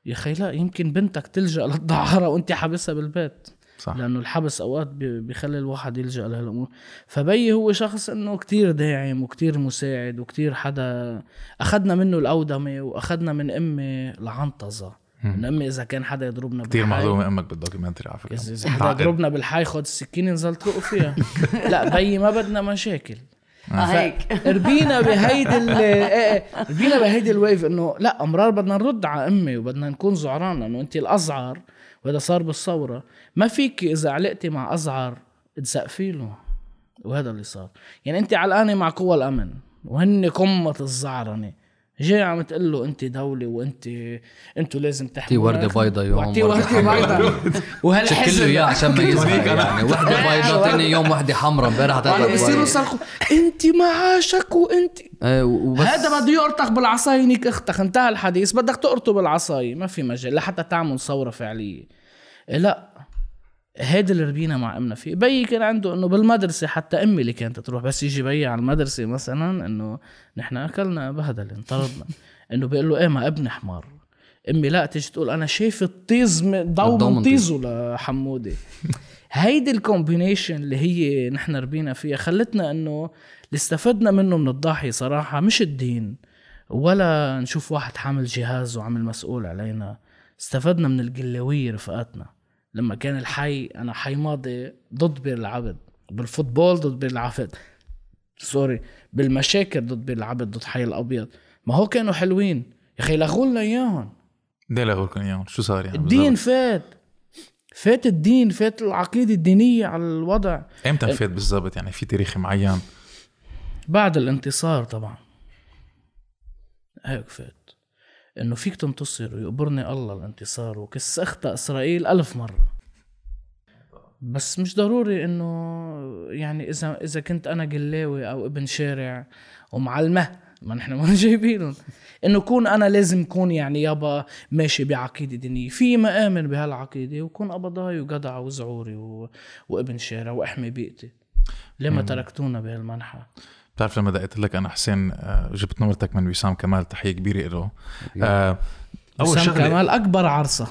يا أخي لا يمكن بنتك تلجأ للدعارة وأنت حابسها بالبيت. صح. لأنه الحبس أوقات بي- بيخلي الواحد يلجأ لهالأمور. فبي هو شخص إنه كتير داعم وكتير مساعد وكتير حدا أخذنا منه الأودمة وأخذنا من أمي العنطزه من امي إذا كان حدا يضربنا كثير مهضومة أمك بالدوكيومنتري على فكرة. إذا حدا. يضربنا بالحي خد السكينه نزل طرقوا فيها. لا بيي ما بدنا مشاكل. آه، هيك. ربينا بهيدي ال إيه إيه، ربينا بهيدي الويف إنه لا أمرار بدنا نرد على أمي وبدنا نكون زعران لأنه انت الاصغر وهذا صار بالثورة. ما فيك إذا علقتي مع اصغر تسقفي له. وهذا اللي صار. يعني انت علقانة مع قوى الأمن وهن قمة الزعرنة. جاي عم تقول له انت دولة وانت أنتوا لازم تحموا وردة بيضة يوم واعطيه وردة وردة شكل وهالحزب له إياه عشان ما يزهق <laughs> يعني. وحدة <laughs> بيضة تاني يوم وحدة حمراء. امبارح بيصيروا يصرخوا انت معاشك وانت وبس. هذا بده يقرطخ بالعصاية. نيك أختك انتهى الحديث. بدك تقرطه بالعصاية. ما في مجال لحتى تعمل ثورة فعلية. إيه لا. هيدا اللي ربينا مع أمنا. فيه بيي كان عنده إنه بالمدرسة حتى أمي اللي كانت تروح بس يجي بيي على المدرسة مثلا إنه نحن أكلنا بهدل انطردنا. <laughs> إنه بيقول له إيه ما أبني حمار. أمي لا تيجي تقول أنا شايف الطيز ضو من طيزه لحمودي هيدي الكومبينيشن اللي هي نحن ربينا فيها خلتنا إنه اللي استفدنا منه من الضاحية صراحة مش الدين ولا نشوف واحد حامل جهاز وعامل مسؤول علينا. استفدنا من القلاوية رفقاتنا. لما كان الحي أنا حي ماضي ضد بير العبد بال football ضد بير العبد sorry بالمشاكل ضد بير العبد ضد حي الأبيض. ما هو كانوا حلوين. يا أخي لغوا لنا إياهم. ليه لغوا لكم إياهم؟ شو صار يعني؟ الدين؟ فات. فات الدين فات العقيدة الدينية على الوضع. إمتى فات بالضبط؟ يعني في تاريخ معين. بعد الانتصار طبعا. هيك فات. إنه فيك تنتصر ويقبرني الله الانتصار وكس اخطا إسرائيل ألف مرة. بس مش ضروري إنه يعني إذا إذا كنت أنا قلاوي أو ابن شارع ومعلمة ما نحن <laughs> ما جايبينهم. إنه كون أنا لازم كون يعني يابا ماشي بعقيدة دينية. في ما آمن بهالعقيدة وكون قبضاي وجدع وزعوري و... وابن شارع وأحمي بيئتي. ليه ما تركتونا بهالمنحى بتعرف لما دقيت لك أنا حسين آه، جبت نمرتك من وسام كمال تحية كبيرة له آه، أول وسام شغله كمال أكبر عرصة. <laughs>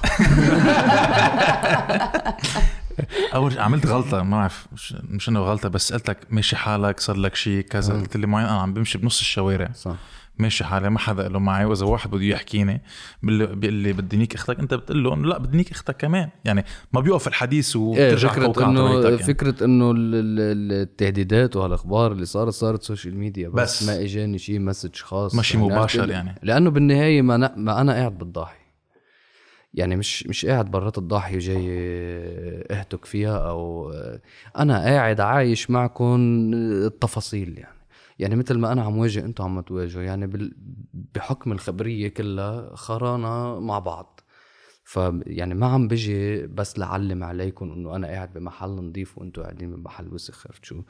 أول عملت غلطة ما بعرف مش, مش إنه غلطة بس قلت لك ماشي حالك صار لك شيء كذا قلت لي معين أنا عم بمشي بنص الشوارع. صح. ماشي حالي ما حدا له معي وإذا واحد بده يحكيني بيقول لي- بيقول لي بدي نيك أختك أنت بتقول له إنه لا بدي نيك أختك كمان يعني ما بيوقف الحديث إيه وبترجع فكرة قوقعة انه يعني. فكرة إنه ال- ال- التهديدات وهالأخبار اللي صارت صارت social media بس, بس. ما إجاني شيء message خاص ماشي يعني مباشر؟ يعني. لأنه بالنهاية ما أنا, ما أنا قاعد بالضاحية يعني مش مش قاعد برات الضاحية وجاي أهتك فيها أو أنا قاعد عايش معكم التفاصيل يعني يعني مثل ما أنا عم واجه أنتم عم تواجهوا يعني بال- بحكم الخبرية كلها خرانا مع بعض. ف يعني ما عم بجي بس لعلم عليكم إنه أنا قاعد بمحل نظيف وأنتم قاعدين بمحل وسخ عرفت شو؟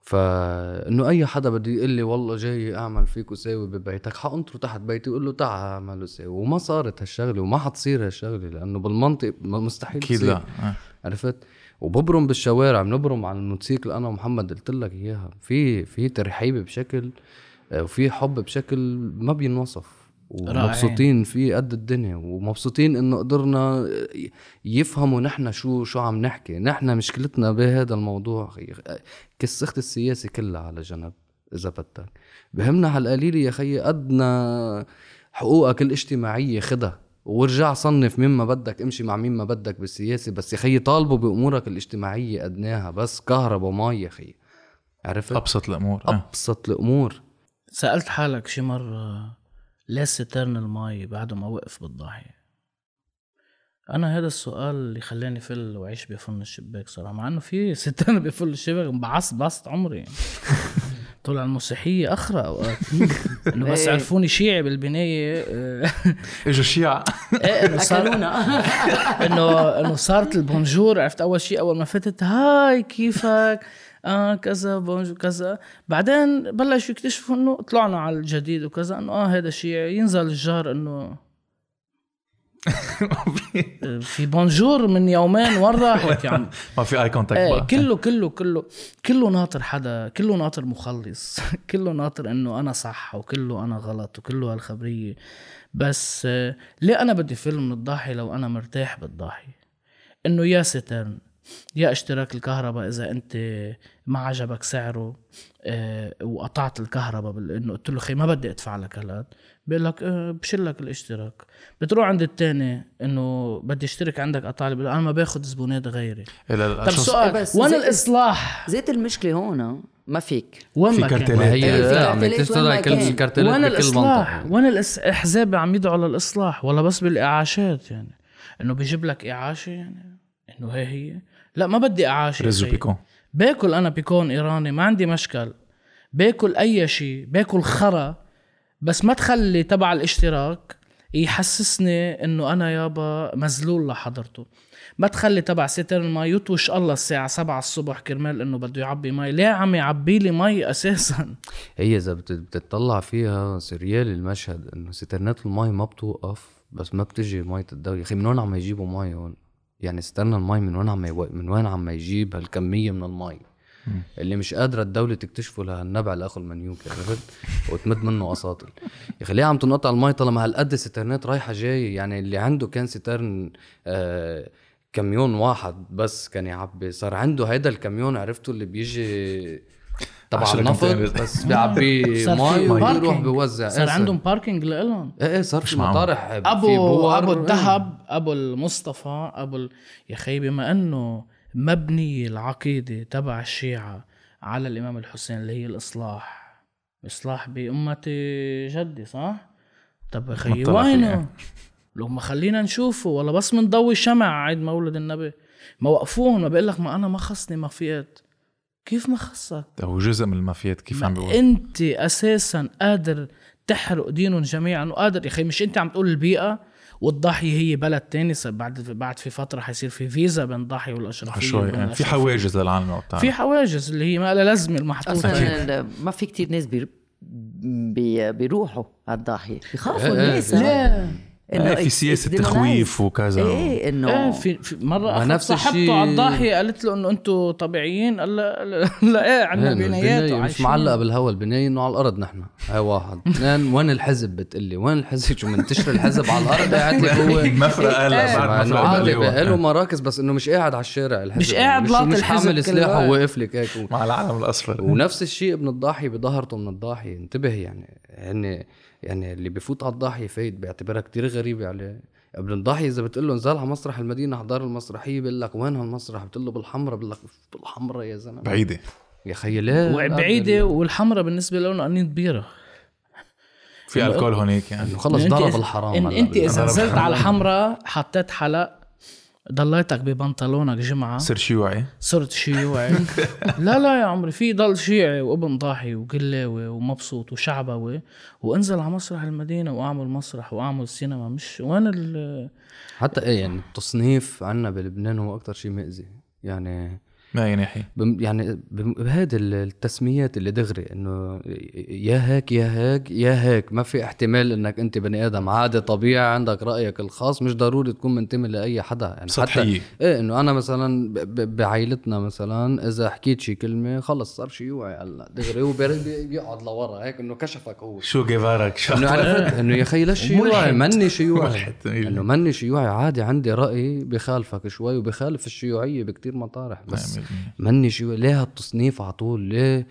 فانه أي حدا بده يقول لي والله جاي أعمل فيك وساوي ببيتك حانطره تحت بيتي وقول له تعال اعمل وساوي وما صارت هالشغلة وما حتصير هالشغلة لأنه بالمنطق مستحيل أكيد. لا. آه. عرفت؟ وببرم بالشوارع بنبرم على الموتوسيكل. أنا ومحمد قلت لك إياها. في في ترحيب بشكل آه، وفي حب بشكل ما بينوصف. ومبسوطين فيه قد الدنيا. ومبسوطين إنه قدرنا يفهموا نحن شو شو عم نحكي. نحن مشكلتنا بهذا الموضوع. كسخت السياسي كلها على جنب إذا بدك. بهمنا هالقليل يا خيي قدنا حقوقك الاجتماعية خدها. ورجع صنف مين ما بدك امشي مع مين ما بدك بالسياسة بس يا خيي طالبوا بأمورك الاجتماعية ادناها بس كهرباء مي يا خيي عرفت؟ أبسط الأمور آه. أبسط الأمور. سألت حالك شي مرة ليه سترن المي بعد ما وقف بالضاحية أنا هذا السؤال اللي خلاني فل وعيش بفن الشباك صراحة مع إنه في سترن <laughs> بفل الشباك انبعصت بعصت عمري. يعني طلع المسيحية أخرى. أوقات <laughs> إنه بس إيه. عرفوني شيعي بالبناية. <laughs> إجوا الشيعة إيه إنه صار اكلونا انه إنه صارت البونجور. عرفت أول شيء أول ما فتت هاي كيفك؟ آه كذا bonjour كذا. بعدين بلشوا يكتشفوا إنه طلعنا على الجديد وكذا إنه آه هذا شيء ينزل الجار إنه <laughs> في bonjour من يومين وين راحت <laughs> يا عم. ما في اي contact إيه كله كله كله كله ناطر حدا كله ناطر مخلص. <laughs> كله ناطر إنه أنا صح وكله أنا غلط وكله هالخبرية. بس آه، ليه أنا بدي فل من الضاحي لو أنا مرتاح بالضاحي؟ إنه يا سترن يا اشتراك الكهرباء إذا أنت ما عجبك سعره آه، وقطعت الكهرباء إنه قلت له خي ما بدي أدفع لك هالقد بيقول لك آه، بشيل لك الاشتراك. بتروح عند التاني إنه بدي اشترك عندك بيقول أنا ما باخذ زبونات غيري. لا لا طب شو- سؤال بس وين الإصلاح؟ ذات المشكلة هون ما فيك. وين في كارتيلات. ما هي إيه، عم كارتيلات تشتغل كل كان. الكارتيلات وين الإصلاح؟ وين الأحزاب عم يدعوا على الاصلاح ولا بس بالإعاشات يعني. إنه بيجيب لك إعاشة يعني إنه هي هي. لا ما بدي إعاشة رز خي. وبيكون. باكل أنا بيكون إيراني ما عندي مشكل. باكل أي شيء باكل خرا. بس ما تخلي تبع الاشتراك يحسسني إنه أنا يابا مذلول لحضرته ما تخلي تبع ستر المي يطوش الله الساعة 7 الصبح كرمال إنه بده يعبي مي ليه عم يعبي لي مي أساسا <laughs> هي إذا بت- بتطلع فيها surreal ي المشهد إنه سترنات المي ما بتوقف بس ما بتجي مية الدوري يا أخي من وين عم يجيبوا مي هون؟ يعني سترنا المي من وين عم. من وين عم يجيب هالكمية من المي اللي مش قادرة الدولة تكتشفه لهالنبع الاخو المنيوك عرفت وتمد منه اساطل يا ليه عم تنقطع المي طالما هالقد سترنات رايحة جاية يعني اللي عنده كان سترن آه كميون واحد بس كان يعبي صار عنده هيدا الكميون عرفتوا اللي بيجي تبع النفط. بس بيعبي <laughs> صار في مي وبيروح parking. بيوزع صار إيه عندهم parking لإلهم إيه إيه صار في. مطارح في ابو. أبو. الذهب أبو المصطفى أبو ال... يا خي بما أنه مبنيه العقيدة تبع الشيعة على الإمام الحسين اللي هي الإصلاح. إصلاح بأمة جدي صح؟ طب يا خي مطلع فيه. وينه؟ لو ما خلينا نشوفه ولا بس منضوي شمع عيد مولد النبي. ما وقفوهم ما بقول لك ما أنا ما خصني مافيات كيف ما خصك؟ هو جزء من المافيات كيف عم بيقول؟ أنت أساسا قادر تحرق دينهم جميعا وقادر يا أخي مش أنت عم تقول البيئة والضاحيه هي بلد تاني. بعد بعد في فترة حيصير في فيزا بين الضاحيه والأشرفية شوي يعني في. حواجز للعالم وبتاع في حواجز اللي هي ما لها لازمة المحطوطة. أصلا ما في كتير ناس بير... بي... بيروحوا على الضاحيه بيخافوا إيه، إيه، الناس. لا. إيه، في سياسة. تخويف وكذا. إيه إنه إيه في, في مرة نفس صاحبته الشيء- على الضاحية قالت له إنه أنتم طبيعيين قال لا لا, <laughs> لا إيه عندنا إيه، بنايات مش. معلقة بالهواء البنايه إنه على الأرض نحن. هاي واحد. <laughs> اثنين وين الحزب؟ بتقلي وين الحزب؟ شو منتشر الحزب على الأرض؟ <laughs> قاعد لك هو. مفرقة بعد إنه مفرقه له مراكز بس إنه مش قاعد على الشارع الحزب. مش قاعد لاطي مش الحزب حامل وقت. وواقف لك هيك. مع العالم الأصفر. ونفس الشيء ابن الضاحية بظهرته من الضاحية انتبه يعني يعني يعني اللي بيفوت على الضاحية فايت بيعتبرها كتير غريبة عليه ابن الضاحية إذا بتقول له انزل على مسرح المدينة حضر المسرحية بيقول لك وين هالمسرح؟ بتقول له بالحمرة بيقول لك بالحمرة يا زلمة. بعيدة. يا خيي ليه؟ وبعيدة والحمراء بالنسبة له قنين كبيرة. في ألكول هونيك يعني. خلص ضرب الحرام إن أنت إذا. نزلت على الحمراء حطيت حلق ضليتك ببنطلونك جمعة؟ صرت شيوعي. صرت شيوعي. <laughs> لا لا يا عمري في ضل شيعي وابن ضاحي وقلاوي ومبسوط وشعبوي. وانزل على مسرح المدينة وأعمل مسرح وأعمل سينما. مش وين ال حتى إيه يعني التصنيف عنا بلبنان هو أكتر شيء مأذي. يعني ما بـ يعني بهيدي التسميات اللي دغري إنه يا هيك يا هيك يا هيك. ما في احتمال إنك أنت بني آدم عادي طبيعي عندك رأيك الخاص مش ضروري تكون منتمي لأي حدا. يعني سطحية. حتى إيه إنه أنا مثلا بعائلتنا مثلا إذا حكيت شي كلمة خلص صار شيوعي هلا. دغري هو بي- بي- بيقعد لورا هيك إنه كشفك هو. شو جيفارك؟ شو؟ إنه عرفت <laughs> إنه يا خي ليش شيوعي مني شيوعي ملحد. إنه مني شيوعي عادي عندي رأي بخالفك شوي وبخالف الشيوعية بكتير مطارح. بس نعم، مني شيوعي ليه هالتصنيف على طول ليه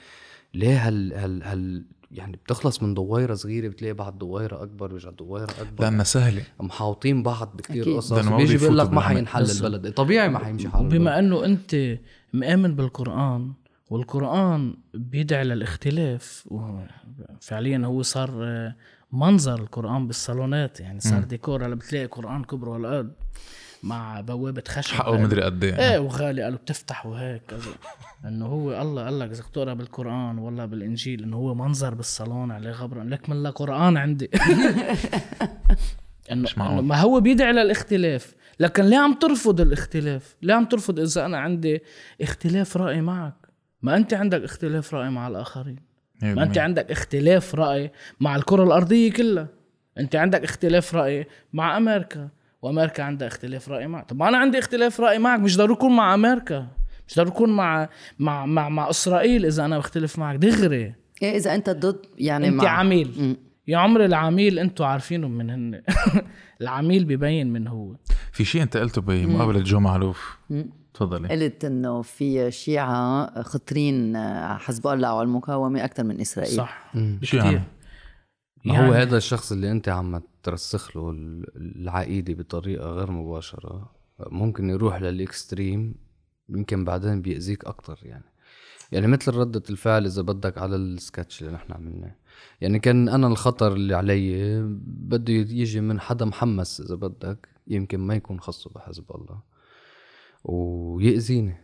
ليه هال هال هال يعني بتخلص من دويرة صغيرة بتلاقي بعد دويرة أكبر بيرجع دويرة أكبر لأنها سهلة محاوطين بعض بكثير. قصص بيجي بيقول لك ما. حينحل. البلد طبيعي ما حيمشي حال البلد. بما أنه أنت مآمن بالقرآن والقرآن بيدعي للاختلاف فعليا هو صار آه، منظر القرآن بالصالونات يعني صار ديكور هلا بتلاقي قرآن كبر والقد مع بوابة خشب حقه مدري قد إيه إيه وغالي قالوا بتفتح وهيك. كذا إنه هو الله قال لك إذا تقرا بالقرآن ولا بالإنجيل إنه هو منظر بالصالون عليه غبرة. لك من لا قرآن عندي. <laughs> إنه ما هو بيدعي للاختلاف. لكن ليه عم ترفض الاختلاف؟ ليه عم ترفض إذا أنا عندي اختلاف رأي معك؟ ما أنت عندك اختلاف رأي مع الآخرين. ما أنت عندك اختلاف رأي مع الكرة الأرضية كلها. أنت عندك اختلاف رأي مع أمريكا. وأمريكا عندها اختلاف رأي معك. طب أنا عندي اختلاف رأي معك مش ضروري يكون مع أمريكا. مش ضروري يكون مع مع مع, مع إسرائيل إذا أنا بختلف معك. دغري إيه إذا أنت ضد يعني أنت مع. عميل. مم. يا عمر العميل أنتوا عارفينه من هن. <laughs> العميل ببين من هو. في شيء أنت قلته بمقابلة جو معلوف تفضلي. قلت إنه في شيعة خطرين على حزب الله أو على المقاومة أكثر من إسرائيل. صح. شو يعني؟ ما هو يعني- هذا الشخص اللي أنت عم ترسخ له ال- العقيدة بطريقة غير مباشرة ممكن يروح للإكستريم يمكن بعدين بيأذيك أكتر يعني. يعني مثل ردة الفعل إذا بدك على السكتش اللي نحن عملناه يعني كان أنا الخطر اللي علي بده يجي من حدا محمس إذا بدك يمكن ما يكون خصه بحزب الله. ويأذيني.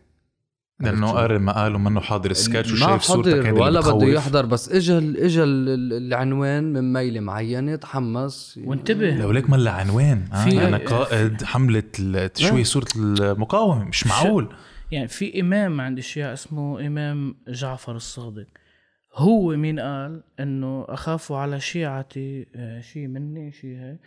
لأنه؟ قاري المقال ومنه حاضر السكتش وشايف صورتك هيدي ولا بده. يحضر بس اجى اجى ال- ال- العنوان من ميلة معينة تحمس وانتبه. لوليك ملا عنوان آه في- أنا قائد حملة تشويه صورة المقاومة مش معقول. يعني في إمام عند الشيعة اسمه إمام جعفر الصادق. هو مين قال؟ إنه أخاف على شيعتي آه، شيء مني شيء هيك.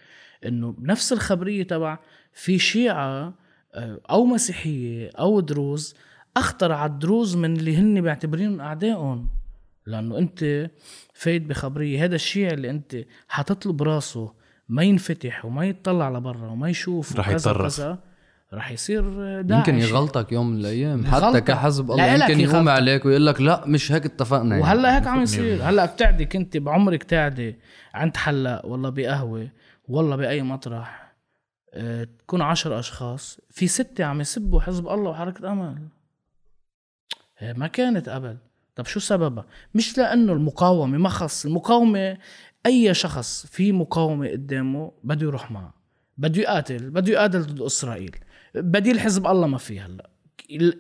إنه بنفس الخبرية تبع في شيعة آه، أو مسيحية أو دروز أخطر على الدروز من اللي هن بيعتبرينهم أعدائهم. لأنه أنت فايت بخبرية. هذا الشيعي اللي أنت حاطط له براسه. ما ينفتح وما يطلع لبرا وما يشوف رح يتطرف. وكذا. رح يصير داعش. يمكن يغلطك يوم من الأيام. حتى. كحزب الله يمكن يقوم يغلطك. عليك ويقول لك لا مش هيك اتفقنا يعني. وهلا هيك عم يصير. هلا بتعدي كنت بعمرك تعدي عند حلاق والله بقهوة والله بأي مطرح آه تكون عشر أشخاص. في ستة عم يسبوا حزب الله وحركة أمل. ما كانت قبل. طب شو سببها؟ مش لأنه المقاومة ما خص المقاومة أي شخص في مقاومة قدامه بده يروح معه بده يقاتل بده يقاتل ضد إسرائيل. بديل حزب الله ما في هلأ.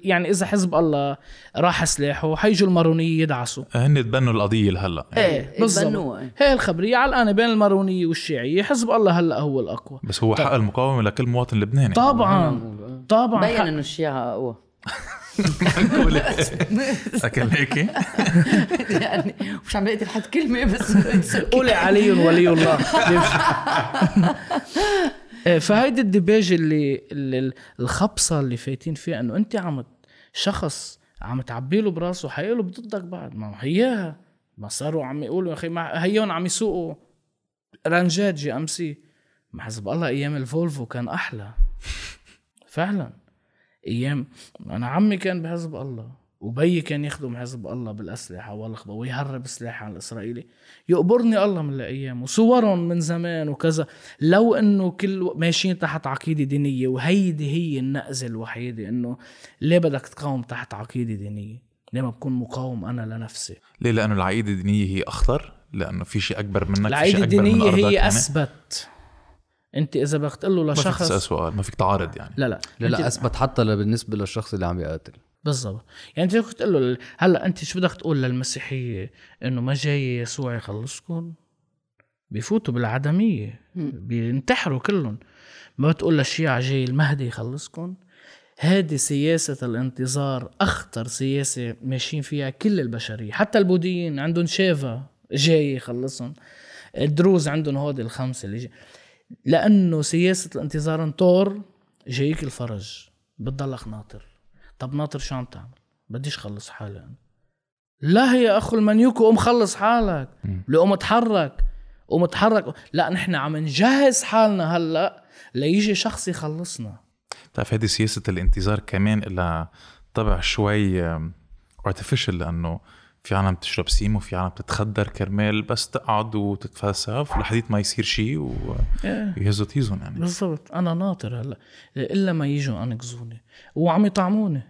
يعني إذا حزب الله راح سلاحه حيجوا المارونية يدعسوا. هن تبنوا القضية لهلأ. إيه بالضبط. إيه. هي الخبرية علقانه بين المارونية والشيعية. حزب الله هلأ هو الأقوى. بس هو حق المقاومة لكل مواطن لبناني. طبعا. طبعا. بين إنه الشيعة أقوى. <laughs> اكل <laughs> هيك. يعني مش عم بقتل حد كلمة بس <laughs> قولي <laughs> علي ولي الله. إيه، فهيدي الدباج اللي, اللي الخبصة اللي فايتين فيها إنه انت عم شخص عم تعبي له براسه حيقلب ضدك بعد. ما هياها. ما صاروا عم يقولوا يا أخي ما هيون عم يسوقوا رانجات GMC. ما حزب الله أيام الفولفو كان أحلى. فعلا. أيام أنا عمي كان بحزب الله وبيي كان يخدم حزب الله بالأسلحة والخبة ويهرب سلاح على الإسرائيلي يقبرني الله من الأيام وصورهم من زمان وكذا لو إنه كل ماشيين تحت عقيدة دينية وهيدي هي النقزه الوحيدة إنه ليه بدك تقاوم تحت عقيدة دينية؟ ليه ما بكون مقاوم أنا لنفسي؟ ليه لأنه العقيدة الدينية هي أخطر لأنه في شيء أكبر منك العقيدة شيء أكبر من الدينية أرضك هي يعني. أثبت انت اذا بدك تقول له ما فيك تسأل لشخص سؤال ما فيك تعارض يعني. لا لا. لا لا أثبت حتى بالنسبة للشخص اللي عم يقاتل. بالضبط. يعني انت تقول له هلأ انت شو بدك تقول للمسيحية؟ إنه ما جاي يسوع يخلصكم بيفوتوا بالعدمية. بينتحروا كلهم ما بتقول للشيعة جاي المهدي يخلصكم هذه سياسة الانتظار أخطر سياسة ماشيين فيها كل البشرية. حتى البوذيين عندهم شيفا جاي يخلصهم الدروز عندهم هودي الخمسة اللي جاي. لأنه سياسة الانتظار انطور جايك الفرج. بتضلك ناطر. طب ناطر شو عم تعمل؟ بديش خلص حالي أنا. لا هي أخو المنيوكو قوم خلص حالك. لو قوم اتحرك. قوم اتحرك. لا نحن عم نجهز حالنا هلأ ليجي شخص يخلصنا. بتعرف هذه سياسة الانتظار كمان لها طبع شوي artificial لأنه في عالم بتشرب سيم وفي عالم بتتخدر كرمال بس تقعد وتتفلسف لحديت ما يصير شيء إيه. ويهزوا تيزهم يعني. بالضبط. أنا ناطر هلأ. إلا ما يجوا أنقذوني. وعم يطعموني.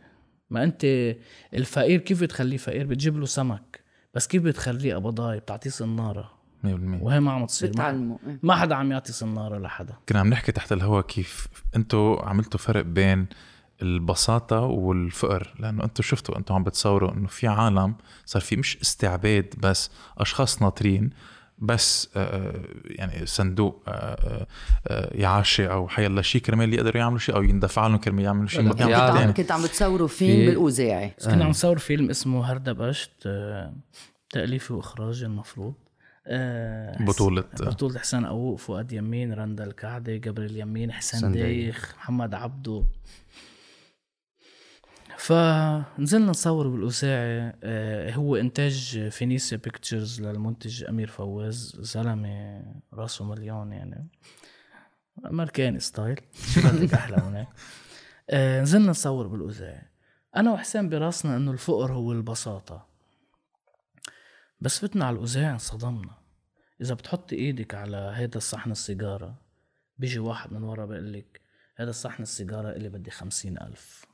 ما أنت الفقير كيف بتخليه فقير؟ بتجيب له سمك. بس كيف بتخليه قبضاي بتعطيه صنارة. 100% وهي ما عم تصير. ما, بتعلموا إيه. ما حدا عم يعطي صنارة لحدا. كنا عم نحكي تحت الهواء كيف أنتوا عملتوا فرق بين البساطة والفقر لأنه أنتوا شفتوا أنتوا عم بتصوروا أنه في عالم صار في مش استعباد بس أشخاص ناطرين بس آه، يعني صندوق آه، آه، إعاشة أو حيلا شيء كرمال يقدروا يعملوا شيء أو يندفع لهم كرمال يعملوا شيء في كنت. عم. كنت عم بتصوروا فيلم في- بالأوزاعي كنا عم نصور فيلم اسمه هردبشت آه، تأليفي وإخراجي المفروض آه، بطولة بطولة حسين أوق فؤاد يمين رندا الكعدي جبريل يمين حسين دايخ. دايخ محمد عبدو فنزلنا نصور بالأوزاعي آه، هو إنتاج فينيسيا Pictures للمنتج أمير فواز زلمة رأسه مليون يعني. أمريكاني style شو بدك أحلى هيك؟ آه، نزلنا نصور بالأوساعي أنا وحسين براسنا إنه الفقر هو البساطة. بس فتنا على الأوزاع انصدمنا. إذا بتحط إيدك على هيدا الصحن السيجارة بيجي واحد من ورا بيقول لك هذا الصحن السيجارة اللي بدي خمسين ألف.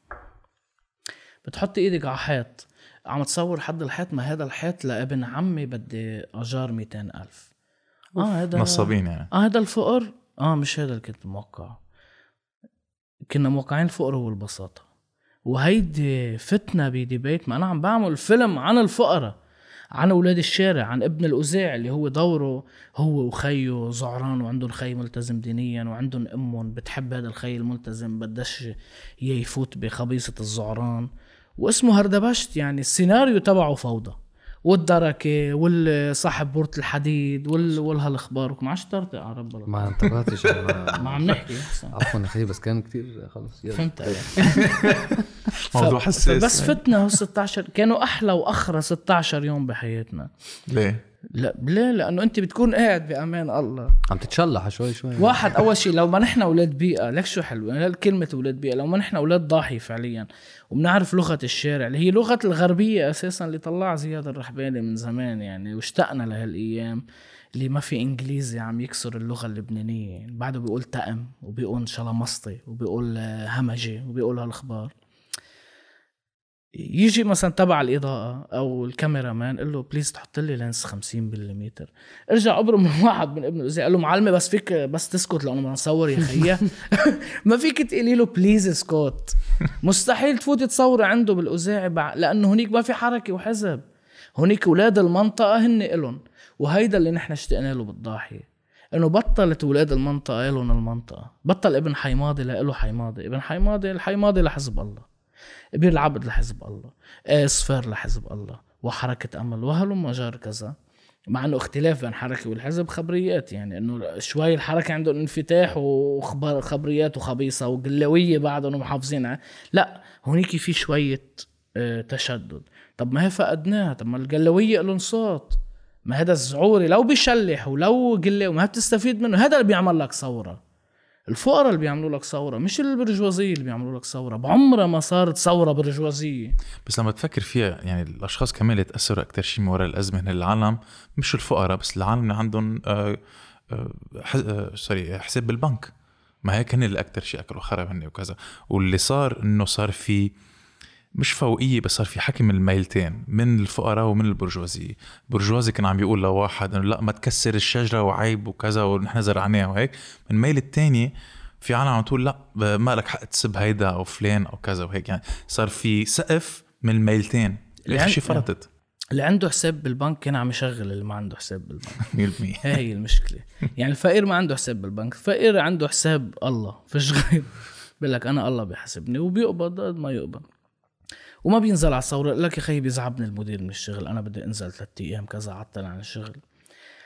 بتحط إيدك على حيط. عم تصور حد الحيط؟ ما هذا الحيط لابن عمي بدي أجار ميتين ألف. آه هذا نصابين يعني. آه هذا الفقر؟ آه مش هذا اللي كنت موقع كنا موقعين الفقر والبساطة وهيدي فتنة بديبيت ما أنا عم بعمل فيلم عن الفقراء عن أولاد الشارع عن ابن الأوزاع اللي هو دوره هو وخيه زعران وعندهم خي ملتزم دينيا وعندهم أمهم بتحب هذا الخي الملتزم بدش يفوت بخبيصة الزعران. واسمه هردبشت يعني السيناريو تبعه فوضى. والدركة والصاحب بورت الحديد وال والهالأخبار. ما عادش على رب الله. ما انتبهتش. <laughs> ما عم نحكي. احسن عفوا أخي بس كان كتير خلص. فهمت عليك. <laughs> موضوع حساس. بس فتنا هال 16 كانوا أحلى وأخرى 16 يوم بحياتنا. ليه؟ لا ليه؟ لأنه أنت بتكون قاعد بأمان الله. عم تتشلح شوي شوي. واحد أول شيء لو ما نحن أولاد بيئة لك شو حلو؟ يعني كلمة أولاد بيئة؟ لو ما نحن أولاد ضاحيه فعليا وبنعرف لغة الشارع اللي هي لغة الغربية أساسا اللي طلعها زياد الرحباني من زمان يعني واشتقنا لهالأيام اللي ما في إنجليزي عم يكسر اللغة اللبنانية. يعني بعده بيقول تأم وبيقول شلمسطي وبيقول آه، همجي وبيقول هالأخبار. يجي مثلا تبع الإضاءة أو الكاميرا مان قال له please تحط لي lens 50 ملم ارجع أبرم <laughs> من واحد من ابن الاوزاعي قال له معلم بس فيك بس تسكت لأنه بدنا نصور يا خيي. <laughs> ما فيك تقولي له بليز اسكت. <laughs> مستحيل تفوتي تصوري عنده بالاوزاعي بع- لأنه هنيك ما في حركة وحزب. هنيك أولاد المنطقة هن إلهم. وهيدا اللي نحن اشتقنا له بالضاحية. إنه بطلت أولاد المنطقة إلهم المنطقة. بطل ابن حيماضي له حيماضي. ابن حيماضي الحيماضي لحزب الله. ابن العبد لحزب الله آه صفار لحزب الله وحركة أمل وهلم جار كذا. مع إنه اختلاف بين حركة والحزب خبريات يعني إنه شوي الحركة عندهم انفتاح وخبر خبريات وخبيصة وقلاويه بعدهم محافظين لا هونيك في شوية آه، تشدد. طب ما هي فقدناها؟ طب ما القلاويه لهم صوت. ما هذا الزعوري لو بيشلح ولو قلاوي ما بتستفيد منه هذا اللي بيعمل لك ثورة. الفقراء اللي بيعملوا لك ثورة مش البرجوازية اللي بيعملوا لك ثورة. بعمرها ما صارت ثورة برجوازية. بس لما تفكر فيها يعني الأشخاص كمان اللي تأثروا أكثر شيء من وراء الأزمة هن العالم مش الفقراء بس العالم اللي عندهم آه، آه، آه، سوري حساب بالبنك. ما هيك هن اللي أكثر شيء أكلوا خرب هن وكذا. واللي صار إنه صار في مش فوقية بس صار في حكي من الميلتين من الفقراء ومن البرجوازية. البرجوازي كان عم بيقول لواحد إنه لا ما تكسر الشجرة وعيب وكذا ونحن زرعناها وهيك. من الميل الثاني في عالم عم تقول لا ما لك حق تسب هيدا أو فلان أو كذا وهيك. يعني صار في سقف من الميلتين. اللي عن- فرطت. اللي عنده حساب بالبنك كان عم يشغل اللي ما عنده حساب بالبنك. <laughs> 100% هاي هي المشكلة. يعني الفقير ما عنده حساب بالبنك الفقير عنده حساب الله. فيش غير؟ بيقول لك أنا الله بيحاسبني وبيقبض قد ما يقبض. وما بينزل على الثورة. لك يا خيي بيزعبني المدير من الشغل. أنا بدي أنزل ثلاث أيام كذا عطل عن الشغل.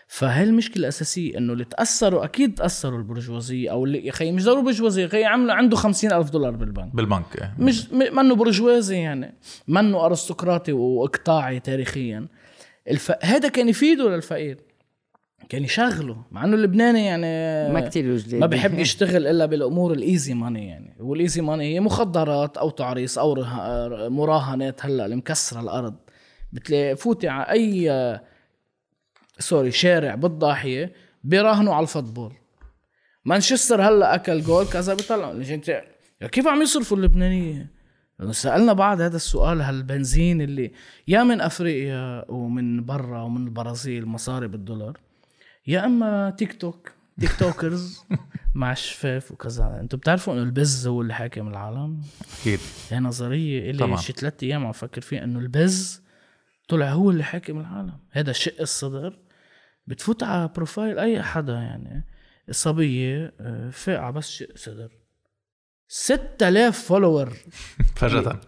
فهي المشكلة الأساسية إنه اللي تأثروا أكيد تأثروا البرجوازية أو اللي يا خيي مش ضروري برجوازية يا خيي عملوا عنده خمسين ألف دولار بالبنك. بالبنك إيه. مش منه برجوازي يعني. منه أرستقراطي وإقطاعي تاريخيا. الف... هذا كان يفيده للفقير. كان يشغله مع إنه اللبناني يعني ما كتير وجدان ما بحب يشتغل إلا بالأمور الإيزي ماني يعني. والإيزي ماني هي مخدرات أو تعريس أو مراهنات هلأ اللي مكسره الأرض. بتلاقي فوتي على أي سوري شارع بالضاحية بيراهنوا على الفوتبول. مانشستر هلأ أكل جول كذا بيطلعوا. كيف عم يصرفوا اللبنانية؟ سألنا بعض هذا السؤال هالبنزين اللي يا من أفريقيا ومن برا ومن البرازيل مصاري بالدولار؟ يا أما تيك توك تيك توكرز <laughs> مع الشفاف وكذا. أنتم بتعرفوا إنه البز هو اللي حاكم العالم؟ أكيد. هي نظرية. اللي شي ثلاث أيام عم فكر فيها إنه البز طلع هو اللي حاكم العالم. هذا شق الصدر. بتفوت على بروفايل أي حدا يعني. الصبيه آه، فاقعة بس شق صدر. 6000 فولور <laughs> فجأة.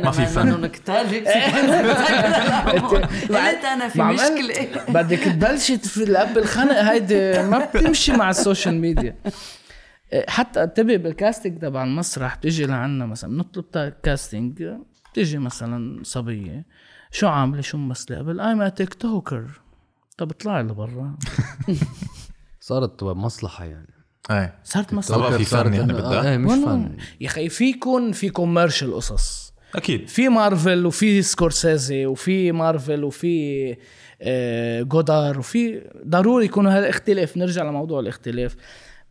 ما في فن. نكتالك <laughs> قلت أنا في مع مشكلة. <laughs> بدك تبلشي في الأب الخنق هيدي ما بتمشي مع السوشيال ميديا حتى انتبه بالكاستنج تبع المسرح بتيجي لعنا مثلا بنطلب تا- كاستنج بتيجي مثلا صبية شو عاملة؟ شو ممثلة؟ قبل ايم تيك توكر طب اطلعي لبرا. صارت مصلحة يعني. إيه صارت مسرح في فن يعني آه، بدها مش. فن. يا أخي في يكون في commercial قصص. أكيد. في مارفل وفي سكورسيزي وفي مارفل وفي آه، غودار وفي ضروري يكونوا هالاختلاف. نرجع لموضوع الاختلاف.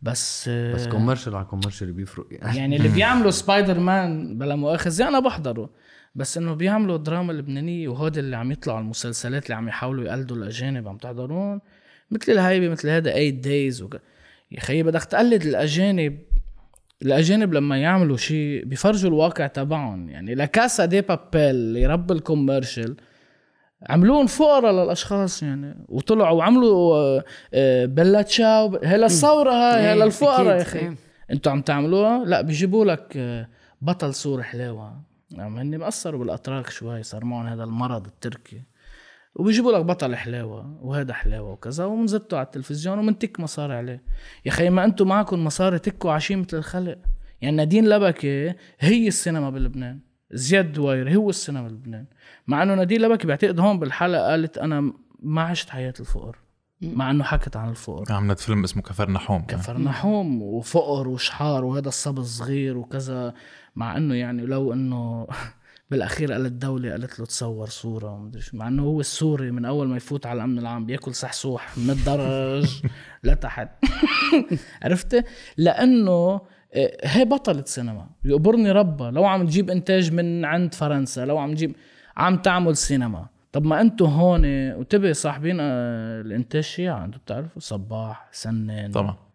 بس آه، بس commercial على commercial بيفرق. يعني يعني اللي بيعملوا سبايدر مان بلا مؤاخذة أنا بحضره. بس إنه بيعملوا دراما لبنانية وهود اللي عم يطلعوا المسلسلات اللي عم يحاولوا يقلدوا الأجانب عم تحضرون. مثل الهيبة مثل هذا 8 days وك... يا خيي بدك تقلد الأجانب. الأجانب لما يعملوا شيء بيفرجوا الواقع تبعهم. يعني لا كاسا دي بابيل اللي رب ال commercial. عملوهم فقراء للأشخاص يعني وطلعوا وعملوا آه، آه، بيلا تشاو. هي للثوره هاي هي إيه، للفقراء يا أخي إيه. أنتوا عم تعملوها؟ لا بيجيبوا لك آه، بطل سوري حلاوة. يعني هن مأثروا بالأتراك شوي صار معهم هذا المرض التركي. وبيجيبوا لك بطل حلاوة وهذا حلاوة وكذا ومنزتوا على التلفزيون ومنتك مصاري عليه. يا خي ما أنتم معكم مصاري تكوا عشية مثل الخلق. يعني نادين لبكي هي السينما بلبنان. زياد دوير هو السينما بلبنان. مع إنه نادين لبكي بعتقد هون بالحلقة قالت أنا ما عشت حياة الفقر. مع إنه حكت عن الفقر. عملت فيلم اسمه كفر نحوم. كفرناحوم وفقر وشحار وهذا الصب الصغير وكذا. مع إنه يعني لو إنه <laughs> بالأخير قالت الدولة قالت له تصور صورة ومدري شو. مع إنه هو السوري من أول ما يفوت على الأمن العام بياكل سحسوح من الدرج <laughs> لتحت عرفت؟ لأنه آه، هي بطلة سينما. يقبرني ربها لو عم تجيب إنتاج من عند فرنسا لو عم تجيب عم تعمل سينما. طب ما أنتم هون وتبقى صاحبين آه، الإنتاج شيعة أنتم بتعرفوا؟ صباح سنان. طبعا.